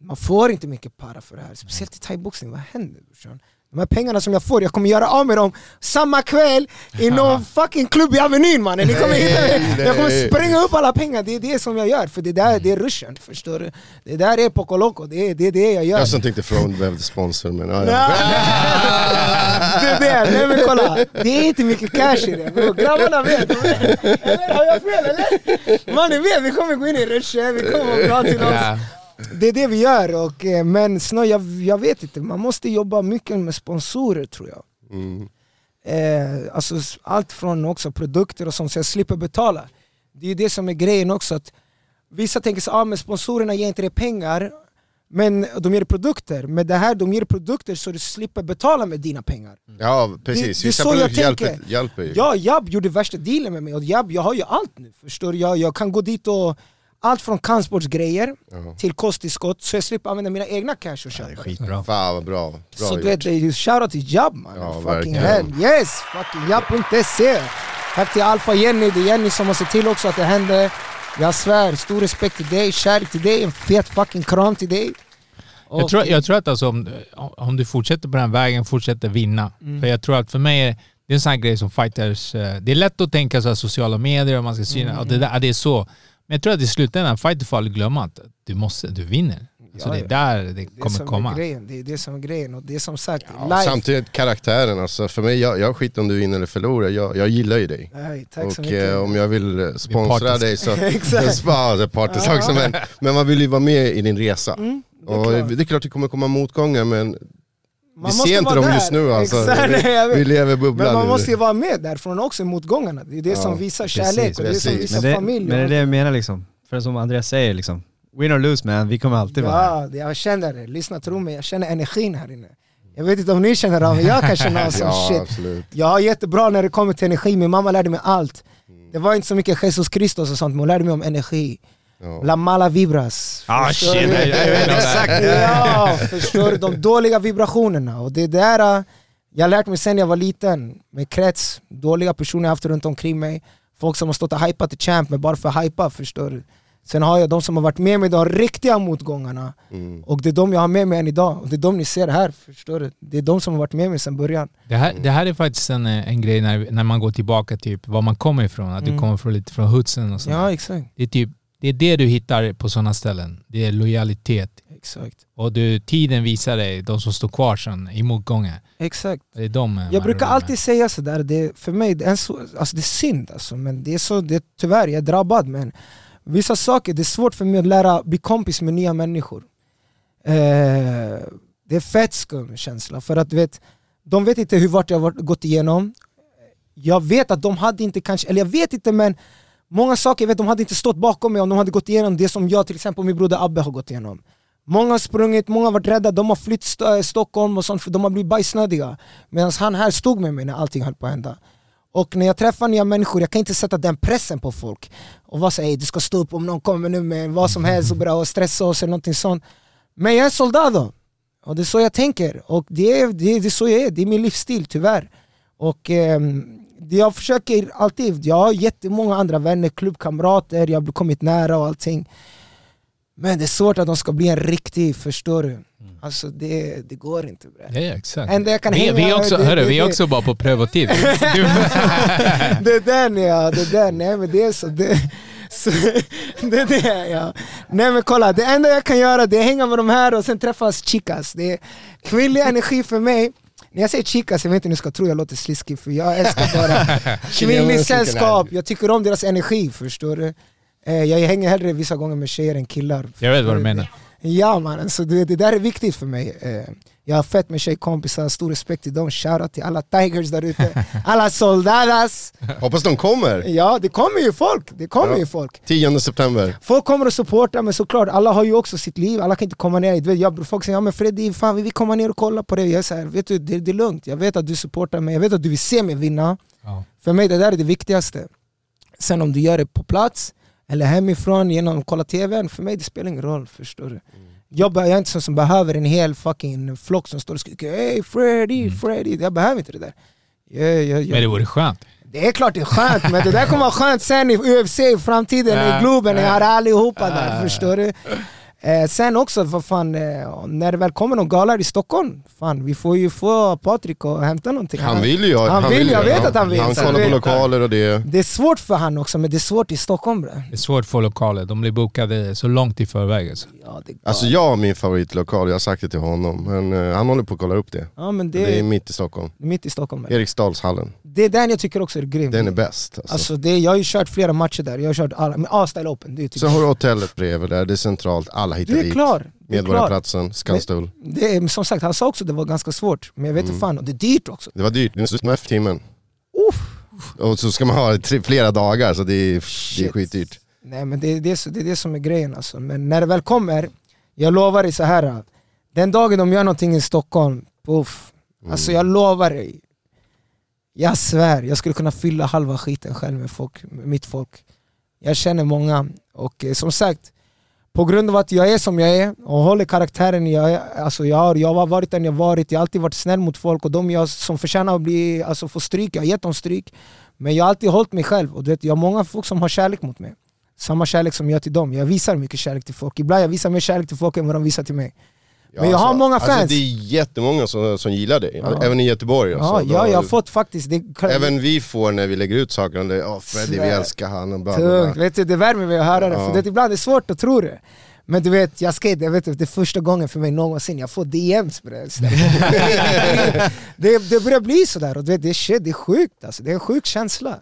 Man får inte mycket para för det här, speciellt i thaiboxning. Vad händer brorsan? De här pengarna som jag får, jag kommer göra av med dem samma kväll i någon fucking klubb i Avenyn mannen. Ni kommer hitta mig. Jag kommer spränga upp alla pengar, det är det som jag gör. För det där det är ruschen, förstår du? Det där är Poco Loco, det är det, är det jag gör.
Jag som tänkte Frode behövde sponsor men ja,
Ja. Det är det, nej men kolla. Det är inte mycket cash i det. bro. Grabbarna vet. Eller har jag fel eller? Mannen vet, vi kommer gå in i ruschen, vi kommer bra till oss. Det är det vi gör, och, eh, men snö, jag, jag vet inte, man måste jobba mycket med sponsorer tror jag.
Mm.
Eh, alltså, allt från också produkter och sånt så jag slipper betala. Det är ju det som är grejen också, att vissa tänker så ah, men sponsorerna ger inte dig pengar, men de ger produkter. Men det här, de ger produkter så du slipper betala med dina pengar.
ja precis,
Det- det
vissa
jag
produkter hjälper, hjälper ju.
Ja, Jab gjorde värsta dealen med mig och Jab, jag har ju allt nu. Förstår du? Jag, jag kan gå dit och allt från kampsportsgrejer
Ja.
till kosttillskott så jag slipper använda mina egna cash och
Det är
köpa.
skitbra.
Fan vad bra, bra
Så du vet, det är ju shoutout till Jab man.
Ja,
fucking
verkligen.
hell. Yes! Fucking Jab.se. Tack till Alfa Jenny, det är Jenny som har sett till också att det händer. Jag svär, stor respekt till dig, kärlek till dig, en fet fucking kram till dig.
Jag tror, jag tror att alltså, om, om du fortsätter på den vägen, fortsätter vinna.
Mm.
För jag tror att för mig, är det är en sån här grej som fighters... eh, Det är lätt att tänka så här sociala medier och man ska syna,
Mm.
och det, där, ja, det är så. Men jag tror att i slutändan, fighter får aldrig glömma att du, måste, du vinner. Så
Ja,
det är
ja.
där det
det är
kommer
som
komma.
Är grejen. Det är det som är grejen. Och det är som sagt,
Ja,
live.
samtidigt karaktären, alltså, för mig, jag, jag skiter om du vinner eller förlorar, jag, jag gillar ju dig.
Nej, tack så
Och
mycket.
eh, om jag vill eh, sponsra dig så...
Exakt.
ja, det är partisk också, men, men man vill ju vara med i din resa.
Mm, det är
och
klart.
det är klart det kommer komma motgångar men
Man
vi
måste
ser inte
vara
dem
där.
just nu alltså.
Exakt,
vi, lever i bubblan
Men man måste ju vara med därifrån också i motgångarna. Det är det
Ja,
som visar
precis,
kärlek och det är det som visar
Men det,
familj.
men det är det jag menar liksom. För som Andreas säger liksom, win or lose man, vi kommer alltid vara här.
Ja, det- jag känner det. Lyssna, tro mig. Jag känner energin här inne. Jag vet inte om ni känner av men jag kan känna sån
Ja
shit.
absolut.
Jag har jättebra när det kommer till energi, min mamma lärde mig allt.
Mm.
Det var inte så mycket Jesus Kristus och sånt, men hon lärde mig om energi.
Ja.
La mala vibras.
Ah,
Förstår
shit,
du?
jag- jag vet exakt.
Ja, förstår du? De dåliga vibrationerna. Och det där, äh, jag har lärt mig sen jag var liten, med krets, dåliga personer jag haft runt omkring mig. Folk som har stått och hypat till champ, men bara för att hypa, förstår du? Sen har jag de som har varit med mig i de riktiga motgångarna.
Mm.
Och det är de jag har med mig än idag. Och det är de ni ser här, förstår du? Det är de som har varit med mig sedan början.
Det här, det här är faktiskt en, eh, en grej när, när man går tillbaka typ var man kommer ifrån. Att du
Mm.
kommer från lite från hoodsen och sånt.
Ja, exakt.
Det är typ det är det du hittar på sådana ställen. Det är lojalitet.
Exakt.
Och du, tiden visar dig, de som står kvar sen i motgångar.
exakt.
Det är de
Jag brukar alltid
med.
säga sådär, det, för mig det är, så, alltså det är synd alltså, men det är så, det, tyvärr jag är drabbad men Vissa saker, det är svårt för mig att lära bli kompis med nya människor. Eh, det är fett skum känsla, för att vet, de vet inte hur vart jag har gått igenom. Jag vet att de hade inte kanske, eller jag vet inte men Många saker, jag vet, de hade inte stått bakom mig om de hade gått igenom det som jag till exempel och min broder Abbe har gått igenom. Många har sprungit, många har varit rädda, de har flytt st- eh, Stockholm och sånt för de har blivit bajsnödiga. Medan han här stod med mig när allting höll på att hända. Och när jag träffar nya människor, jag kan inte sätta den pressen på folk. Och vara såhär, du ska stå upp om någon kommer nu med vad som helst och börja och stressa oss eller någonting sånt. Men jag är soldado. Och det är så jag tänker. Och det är, det, är- det är så jag är, det är min livsstil tyvärr. Och eh, jag försöker alltid, jag har jättemånga andra vänner, klubbkamrater, jag har kommit nära och allting. Men det är svårt att de ska bli en riktig, förstår du? Alltså det, det går inte bre.
Ja, exakt.
Enda jag kan
vi,
hänga
vi, också,
det-
hörru,
det-
vi är också bara på prövotid.
Det är den ja, det är den, nej men det är så, det, så det är det ja. Nej men kolla, det enda jag kan göra det är att hänga med de här och sen träffas chicas. Det är kvinnlig energi för mig, när jag säger chicas, jag vet inte hur ni ska tro jag låter sliskig för jag älskar bara kvinnligt sällskap, jag tycker om deras energi förstår du. Eh, Jag hänger hellre vissa gånger med tjejer än killar.
jag vet vad du menar.
Ja mannen, så det, det där är viktigt för mig. Jag har fett med tjejkompisar, stor respekt till dem, shoutout till alla tigers där ute, alla soldadas.
Hoppas de kommer.
Ja det kommer ju folk, det kommer
Ja.
ju folk.
10 september.
Folk kommer och supportar men såklart, alla har ju också sitt liv, alla kan inte komma ner. Du vet, jag, folk säger ja men Freddy, fan vi vill komma ner och kolla på det. Jag här, vet du, det, det är lugnt, jag vet att du supportar mig, jag vet att du vill se mig vinna.
Ja.
För mig det där är det viktigaste. Sen om du gör det på plats, eller hemifrån genom att kolla TVn, för mig det spelar ingen roll. Förstår du? Jag, jag är inte sån som behöver en hel fucking flock som står och skriker Hey Freddy, Freddy, jag behöver inte det där. Jag, jag,
Men det vore skönt.
det är klart det är skönt, men det där kommer vara skönt sen i UFC i framtiden,
Ja,
i Globen, när jag har allihopa
Ja.
där, förstår du? Eh, sen också, vad fan, eh, när det väl kommer någon gala i Stockholm, fan vi får ju få Patrik och hämta någonting.
Han vill ju.
Han vill, jag
ju,
vet
ja.
att han vill,
Han kollar
jag
på lokaler och det.
Det är svårt för han också, men det är svårt i Stockholm bre.
Det är svårt att få lokaler, de blir bokade så långt i förväg. Alltså.
Ja, det är
Alltså jag har min favoritlokal, jag har sagt det till honom. Men eh, han håller på att kolla upp det.
ja, men det,
Det är mitt i Stockholm.
mitt i Stockholm.
Eriksdalshallen.
Det är den jag tycker också är grym.
Den är bäst. Alltså.
Alltså det, jag har ju kört flera matcher där, jag har kört alla, men A-style open, det är typ
Så har du hotellet bredvid där, det är centralt, alla
Du är
dit.
klar! Du är klar.
Medborgarplatsen, Skanstull.
Det är, som sagt, han sa också att det var ganska svårt, men jag vet inte
Mm.
fan, och det är dyrt också.
Det var dyrt, det är smf timmen. Och så ska man ha det flera dagar, så det är, det är skitdyrt.
Nej men det är det, det är det som är grejen alltså. Men när det väl kommer, jag lovar dig så här. den dagen de gör någonting i Stockholm, puff.
Mm.
Alltså jag lovar dig. Jag svär, jag skulle kunna fylla halva skiten själv med, folk, med mitt folk. Jag känner många, och eh, som sagt, på grund av att jag är som jag är och håller karaktären jag är, alltså jag har, jag har varit den jag varit, jag har alltid varit snäll mot folk och de jag som förtjänar att bli, alltså få stryk, jag har gett dem stryk. Men jag har alltid hållit mig själv och du vet, jag har många folk som har kärlek mot mig. Samma kärlek som jag till dem. Jag visar mycket kärlek till folk. Ibland jag visar mer kärlek till folk än vad de visar till mig. Men jag har många
Alltså
fans.
det är jättemånga som, som gillar dig,
Ja.
även i Göteborg.
Ja,
Alltså.
ja,
Då-
jag har fått faktiskt... Det,
Även vi får när vi lägger ut saker om det, åh Freddy vi älskar han och bla, bla,
vet du, det värmer mig att höra det.
Ja.
För det, ibland är det svårt att tro det. Men du vet, jag skate, jag vet, det är första gången för mig någonsin jag får DMs. Så det, det, det börjar bli sådär och du vet, det är shit, det är sjukt alltså. Det är en sjuk känsla.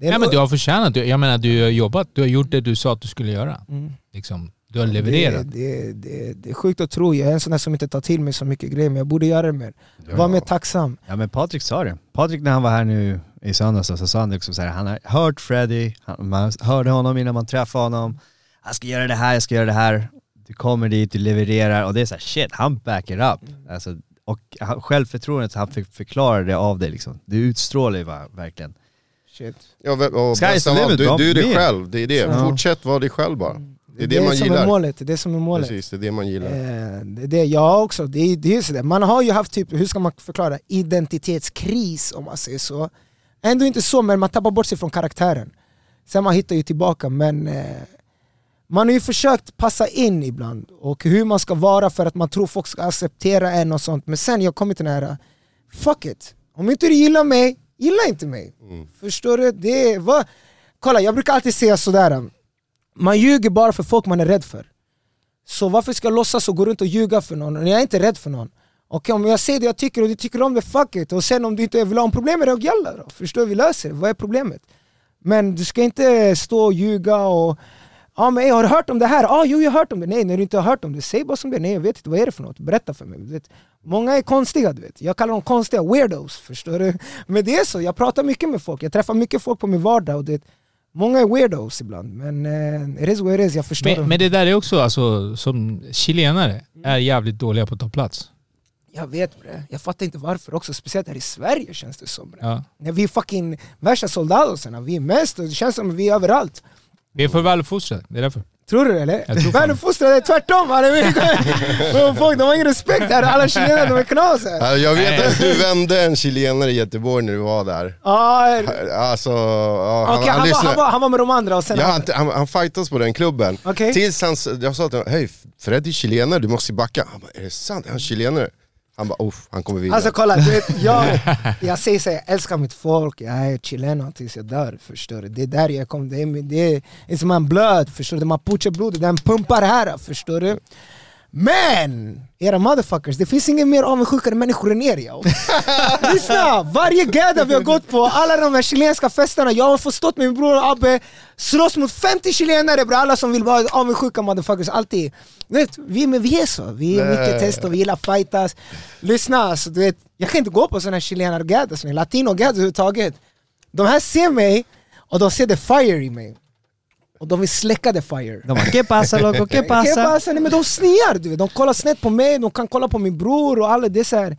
Det är
Ja, men du har förtjänat det. Jag menar du har jobbat, du har gjort det du sa att du skulle göra.
Mm.
Liksom, du har levererat.
Det, det, det, det är sjukt att tro, jag är en sån där som inte tar till mig så mycket grejer men jag borde göra det mer. Var mer tacksam.
Ja men Patrik sa det. Patrik när han var här nu i söndags så sa han också så här, han har hört Freddy, han, man hörde honom innan man träffade honom. Han ska göra det här, jag ska göra det här. Du kommer dit, du levererar och det är så här, shit, han backar up. Alltså, och han, självförtroendet han fick förklara det av dig liksom. Du utstrålar ju va, verkligen.
Shit.
Ja, och
Sky's
bäst
the
av allt, du, du är dig själv, det är det.
Ja.
Fortsätt vara dig själv bara. Det är det,
det
man
som
gillar.
är målet, det är som är målet.
Precis, det är det man gillar.
Eh, det, det, jag också, det, är- det är sådär. Man har ju haft, typ, hur ska man förklara, identitetskris om man säger så. Ändå inte så, men man tappar bort sig från karaktären. Sen man hittar ju tillbaka, men eh, man har ju försökt passa in ibland och hur man ska vara för att man tror folk ska acceptera en och sånt. Men sen jag kommer till den här, fuck it. Om inte du gillar mig, gilla inte mig. Förstår du? Det är, vad, kolla, jag brukar alltid säga sådär, man ljuger bara för folk man är rädd för. Så varför ska jag låtsas och gå runt och ljuga för någon? Jag är inte rädd för någon. Okej, om jag säger det jag tycker och du tycker om det, fuck it. Och sen om du inte vill ha en problem med det, jalla då. Förstår du? Vi löser det. Vad är problemet? Men du ska inte stå och ljuga och Ja men ey, har du hört om det här? Ja jo jag har hört om det. Nej när du inte har hört om det, säg bara som det är. Nej jag vet inte, vad är det för något? Berätta för mig. Du vet, många är konstiga du vet. Jag kallar dem konstiga weirdos, förstår du? Men det är så, jag pratar mycket med folk, jag träffar mycket folk på min vardag och det, många är weirdos ibland. Men eh, it is what it is, jag förstår.
Men, men det där är också, alltså, som chilenare, är jävligt dåliga på att ta plats.
Jag vet bre, jag fattar inte varför också, speciellt här i Sverige känns det som bre.
Ja.
När vi är fucking värsta soldadosarna, vi är mest och det känns som att vi är överallt.
Vi är för väluppfostrade, det är därför.
Tror du det eller?
Fan.
Väluppfostrade är tvärtom! Folk de har ingen respekt här, alla chilenare de är knas här.
Ja, Jag vet att du vände en chilenare i Göteborg när du var där.
Ja,
Alltså, han,
Okej,
han,
han, var, han, var, han var med de andra och sen...
Ja, han, han, han fightas på den klubben.
Okej.
Tills han, jag sa till honom, hej Fred är chilenare, du måste backa. Han bara, är det sant? Är han chilenare? Han bara, uff, han kommer vinna.
Alltså kolla, du vet, jag, jag säger så här, jag älskar mitt folk, jag är chileno tills jag dör, förstår du? Det är där jag kom, det är, min- det är it's my blood, förstår du? Det är mapuche-blodet, den pumpar här, förstår du? Men! Era motherfuckers, det finns ingen mer avundsjukare människor än er jag. Lyssna! Varje gädda vi har gått på, alla de här chilenska festerna, jag har förstått min bror Abbe slåss mot 50 chilenare bre, alla som vill vara avundsjuka motherfuckers, alltid. Du vet, vi, men vi är så, vi är mycket test och vi gillar fightas. Lyssna, alltså, du vet, jag kan inte gå på såna här chilenar-gaddas, latino-gaddas överhuvudtaget. De här ser mig och de ser the fire i mig. Och de vill släcka the fire.
De bara ¿Qué pasa loco? ¿Qué
¿Qué
pasa?
pasa? Nej, men de snear, du vet. de kollar snett på mig, de kan kolla på min bror och alla det är så här.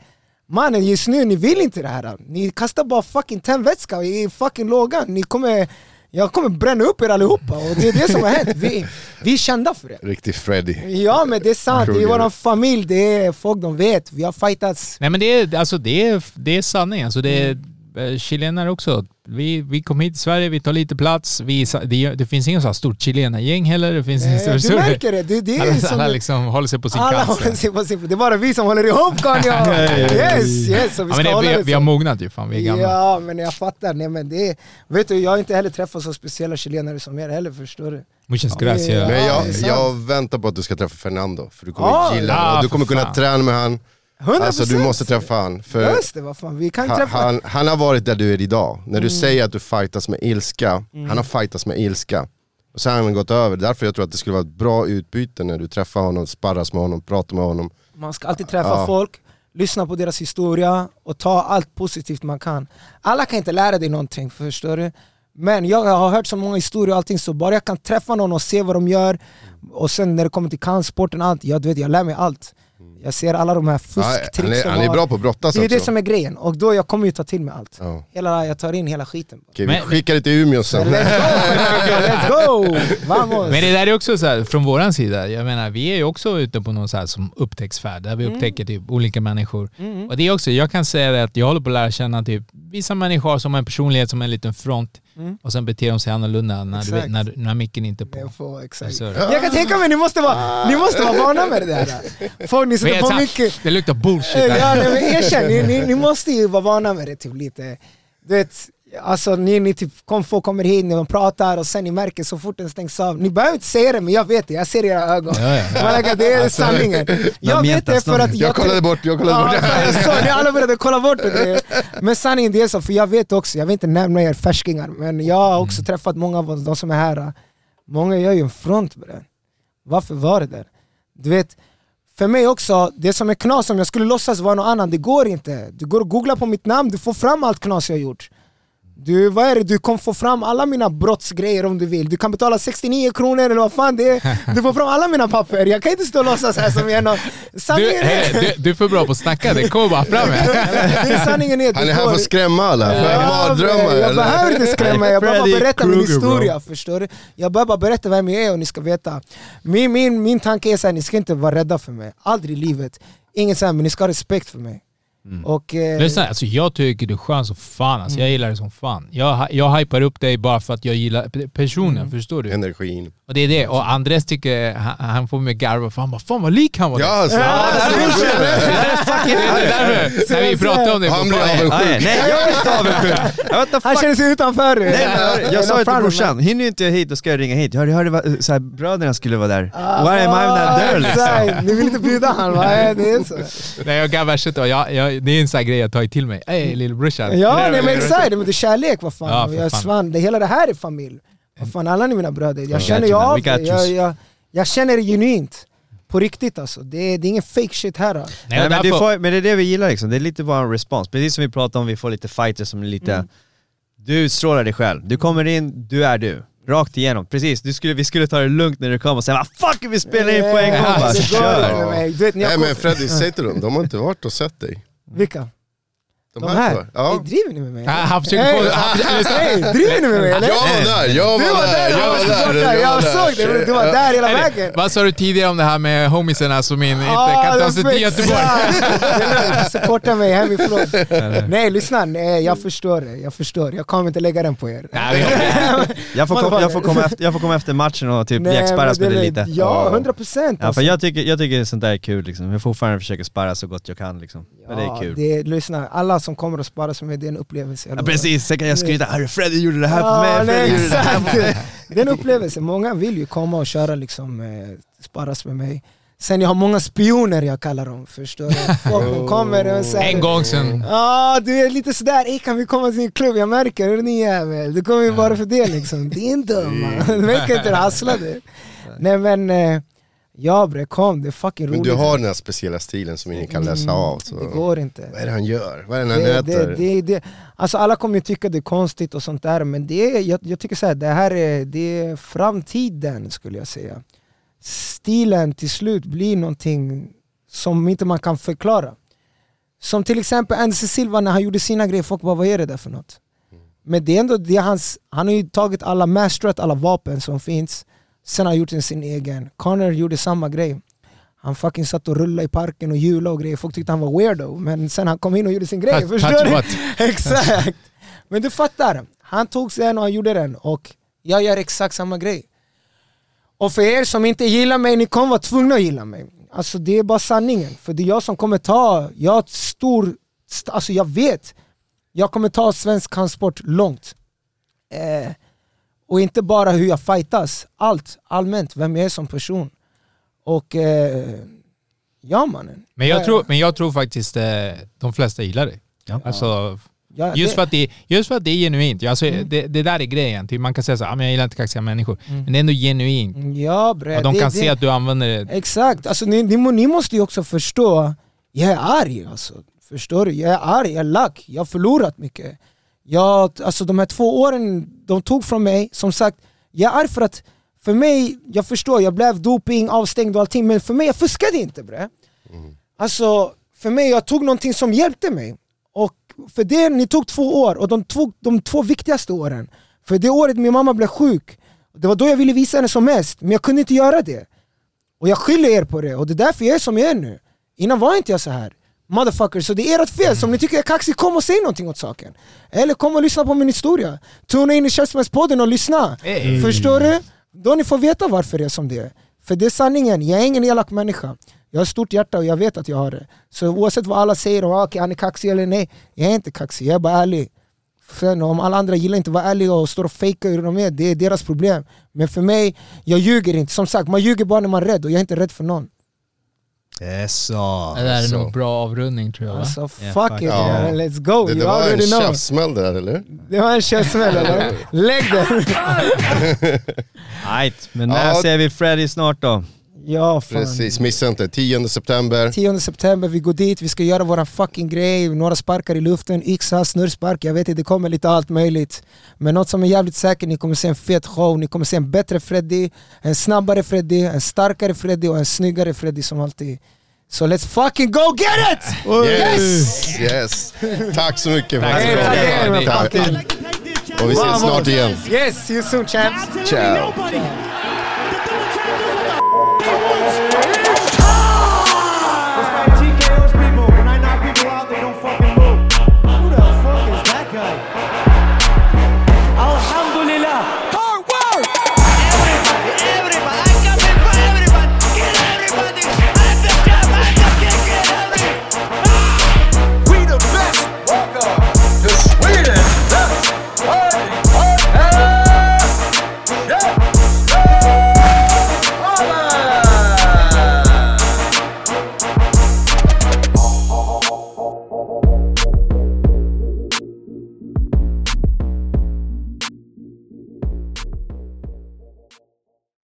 Mannen just nu, ni vill inte det här. Ni kastar bara fucking tändvätska i fucking lågan. Ni kommer, jag kommer bränna upp er allihopa och det är det som har hänt. Vi, vi är kända för det.
Riktig Freddy.
Ja men det är sant, det är våran familj, det är folk de vet. Vi har fightats.
Nej men det är, alltså, det är, det är sanning. Alltså, det är eh, chilenare också. Vi, vi kom hit till Sverige, vi tar lite plats. Vi, det, det finns ingen så här stort chilenargäng heller. Det finns
Eh,
stor...
Du märker det, det, det är
alla,
som...
alla liksom håller sig på sin
alla
kant.
håller sig på sin Det är bara vi som håller ihop Kanye! Yes, yes! Vi
Ja, men vi, vi har mognat ju fan, vi är gamla.
Ja men jag fattar, nej men det är, Vet du jag har inte heller träffat så speciella chilenare som er heller förstår du?
Muchas gracias.
Ja,
Men jag, jag väntar på att du ska träffa Fernando, för du kommer
Ja.
gilla honom. Du kommer kunna träna med han.
100%!
Alltså du måste träffa han. För
Just det, vad fan, vi kan
han,
träffa
han, han har varit där du är idag. När du
Mm.
säger att du fightas med ilska, han har fightats med ilska. Och sen har han gått över, därför jag tror att det skulle vara ett bra utbyte när du träffar honom, sparras med honom, pratar med honom.
Man ska alltid träffa
Ja.
folk, lyssna på deras historia och ta allt positivt man kan. Alla kan inte lära dig någonting, förstår du? Men jag har hört så många historier och allting, så bara jag kan träffa någon och se vad de gör, och sen när det kommer till kampsporten, allt, jag, vet, jag lär mig allt. Jag ser alla de här
Ja,
fusktricks
han, är, han är bra på att brottas
Det är
också.
det som är grejen, och då jag kommer ju ta till mig allt.
ja.
Hela, jag tar in hela skiten.
Okej, vi
Men-
skickar det till Umeå sen.
Let's go! Let's go! Vamos!
Men det där är också så här, från våran sida, jag menar vi är ju också ute på någon så här som upptäcktsfärd, där vi
Mm.
upptäcker typ olika människor. Och det är också, jag kan säga det att jag håller på att lära känna typ vissa människor som har en personlighet som är en liten front och sen beter de sig annorlunda när, du,
Mm. Exakt.
när, när micken inte är på.
Får, exakt. Jag kan tänka mig, ni måste vara, ni måste vara vana med det där. Folk, ni sätter på mycket...
Det luktar bullshit där.
Ja, men erkänn, ni, ni, ni måste ju vara vana med det typ lite. Du vet, alltså ni, ni typ kom, folk kommer hit, ni pratar och sen ni märker så fort den stängs av. Ni behöver inte säga det men jag vet det, jag ser era ögon.
Ja, ja.
Like, det är
Alltså,
sanningen. Jag vet det för att?
Jag kollade bort, jag kollade bort.
Ja, jag såg, ni alla började kolla bort det. Men sanningen det är så, för jag vet också, jag vill inte nämna er färskingar, men jag har också träffat många av de som är här. Många gör ju en front bre. Varför var det där? Du vet, för mig också, det som är knas om jag skulle låtsas vara någon annan, det går inte. Du går och googlar på mitt namn, du får fram allt knas jag har gjort. Du, vad är det? Du kommer få fram alla mina brottsgrejer om du vill. Du kan betala 69 kronor eller vad fan det är. Du får fram alla mina papper. Jag kan inte stå och låtsas här som jag är någon...
Du, hey,
är...
du, du är för bra på att snacka, det kommer bara fram här.
Det är sanningen är
Han är här för att skrämma alla, för
Ja,
mardrömmar
Jag
eller?
behöver inte skrämma, jag behöver bara berätta min
Krueger, bro.
historia, förstår du? Jag behöver bara berätta vem jag är och ni ska veta. Min, min, min tanke är såhär, ni ska inte vara rädda för mig. Aldrig i livet. Inget såhär, men ni ska ha respekt för mig. Och, eh,
Lyssna, alltså jag tycker du är skön som fan. Alltså, Jag gillar dig som fan. Jag, jag hypar upp dig bara för att jag gillar personen, förstår du?
Energin.
Och det är det. Och Andres tycker, han, han får mig garva för han bara fan vad lik han var.
Ja, alltså,
det är därför. När vi pratade om det.
Han blir avundsjuk.
nej, jag är inte avundsjuk.
Han känner sig utanför.
Nej, men jag sa ju till brorsan, hinner inte jag hit, då ska jag ringa hit. Hörde, hörde vad- så här, bröderna skulle vara där.
Ah,
Why am I not there liksom?
Ni vill inte bjuda han va? Ja, Det är så.
Nej, jag garvar shit och jag, jag, Det är en sån här grej jag tagit till mig. Ey lillbrorsan.
Ja,
Nej,
men exakt. Men det är kärlek, vad fan.
Ja,
jag svann. Det, hela det här är familj. Fan, alla ni mina bröder. Jag känner ju av det. Jag, jag, jag känner det genuint. På riktigt alltså. Det är, det är ingen fake shit här.
Nej,
Nej, men, du
därför-
får, men det är det vi gillar liksom, det är lite bara en respons. Precis som vi pratade om, vi får lite fighters som är lite...
Mm.
Du utstrålar dig själv, du kommer in, du är du. Rakt igenom, precis. Du skulle, vi skulle ta det lugnt när du kom och säga vad fuck vi spelar in på en gång bara,
det går
kör!
Nej men Freddy, säg till dem, de har inte varit och sett dig.
Vilka?
De,
De här?
två. Ja.
Hey, driver ni med mig?
Ah, Han försöker få...
hey, driver ni med mig eller?
Jag var där, jag
Du
var
var
där,
där,
jag var där,
borta.
jag var
Jag såg det,
där.
du var där hela
Eller,
vägen.
Vad sa du tidigare om det här med homiesarna som in, inte
Ah,
kan ta sig till Göteborg?
Supporta mig hemifrån. Nej lyssna, nej, jag förstår det. Jag förstår. Jag kommer inte lägga den på er.
Nej,
Jag får, kom, jag, får komma efter, jag får komma efter matchen och typ
men
med
det
dig lite.
Ja, 100 procent.
Ja, för jag tycker, jag tycker sånt där är kul liksom. Jag fortfarande försöker sparra så gott jag kan liksom. Men det är kul.
Det lyssna, alla som kommer och sparar som mig, det är en upplevelse.
Ja, precis, sen kan jag skryta "Hörru, Freddy gjorde det här på
Ja,
mig,
nej,
Freddy gjorde det här på mig.
exakt. Det är en upplevelse. Många vill ju komma och köra liksom, eh, sparras med mig. Sen jag har många spioner jag kallar dem, förstår du? Folk de kommer och säger
En gång sen.
Ja, du är lite sådär, "Ey, kan vi komma till en klubb? Jag märker, hur ni jävel. Du kommer ju bara för det liksom. Det är inte dumma. Du verkar inte hassla det. Nej men, eh, ja bre, kom. Det är fucking
Men
roligt.
du har den här speciella stilen som ingen kan läsa av. Så.
Det går inte.
Vad är det han gör? Vad är det han
Det,
äter?
det, det, det, alltså alla kommer ju tycka det är konstigt och sånt där, men det är, jag, jag tycker så här, det här är, det är framtiden skulle jag säga. Stilen till slut blir någonting som inte man kan förklara. Som till exempel Anderson Silva när han gjorde sina grejer, folk bara vad är det där för något? Men det är ändå det är hans, han har ju tagit alla, masterat alla vapen som finns, sen har han gjort sin egen. Connor gjorde samma grej. Han fucking satt och rullade i parken och hjulade och grejer, folk tyckte han var weirdo, men sen han kom in och gjorde sin grej,
Touch-
förstår du? Exakt! Men du fattar, han tog sig en och han gjorde den och jag gör exakt samma grej. Och för er som inte gillar mig, ni kommer vara tvungna att gilla mig. Alltså det är bara sanningen, för det är jag som kommer ta, jag har stor, st- alltså jag vet, jag kommer ta svensk kampsport långt. Eh, och inte bara hur jag fightas, allt, allmänt, vem jag är som person. Och eh, ja mannen.
Men jag tror, men jag tror faktiskt eh, de flesta gillar dig. Alltså,
ja,
just,
det-
för att det, just för att det är genuint. Alltså,
Mm.
det, det där är grejen. Typ man kan säga så "Ah, men jag gillar inte kaxiga människor. Men det är ändå genuint.
Ja bre,
Och de
det-
kan
det-
se att du använder det.
Exakt, alltså, ni, ni, ni måste ju också förstå, jag är arg alltså. Förstår du? Jag är arg, jag är lack, jag har förlorat mycket. Jag, alltså, de här två åren de tog från mig, som sagt, jag är arg för att för mig, jag förstår, jag blev doping, avstängd och allting, men för mig, jag fuskade inte bre. Alltså, för mig, jag tog någonting som hjälpte mig. Och för det, ni tog två år, och de, tog, de två viktigaste åren. För det året min mamma blev sjuk, det var då jag ville visa henne som mest, men jag kunde inte göra det. Och jag skyller er på det, och det är därför jag är som jag är nu. Innan var inte jag så här. Motherfucker, så det är ert fel. Så om ni tycker jag är kaxig, kom och säg någonting åt saken. Eller kom och lyssna på min historia. Tuna in i Köttmässpodden och lyssna. Förstår du? Då ni får veta varför det är som det är. För det är sanningen, jag är ingen elak människa. Jag har stort hjärta och jag vet att jag har det. Så oavsett vad alla säger om att han är kaxig eller nej, jag är inte kaxig, jag är bara ärlig. Sen om alla andra gillar inte att vara ärliga och står och fejkar hur de är, det är deras problem. Men för mig, jag ljuger inte. Som sagt, man ljuger bara när man är rädd och jag är inte rädd för någon.
Eso.
Det där är nog bra avrundning tror jag. va?
Alltså fuck
fuck
it,
ja.
man. let's go.
Det, det var en
already know.
käftsmäll det där eller?
Det var en käftsmäll eller? Lägg den!
Right, men när
Ja.
ser vi Freddy snart då?
Ja fan.
Precis, missa inte. 10 september.
10 september, vi går dit, vi ska göra våran fucking grej, några sparkar i luften, yxa, snurrspark, jag vet inte, det kommer lite allt möjligt. Men något som är jävligt säkert, ni kommer se en fet show, ni kommer se en bättre Freddy, en snabbare Freddy, en starkare Freddy och en snyggare Freddy som alltid. Så let's fucking go get it!
Yes! yes! Tack så mycket för
Tack
att
mycket.
kom. Och vi ses snart igen.
Yes, see you soon champs!
Absolutely
Ciao.
Bulls.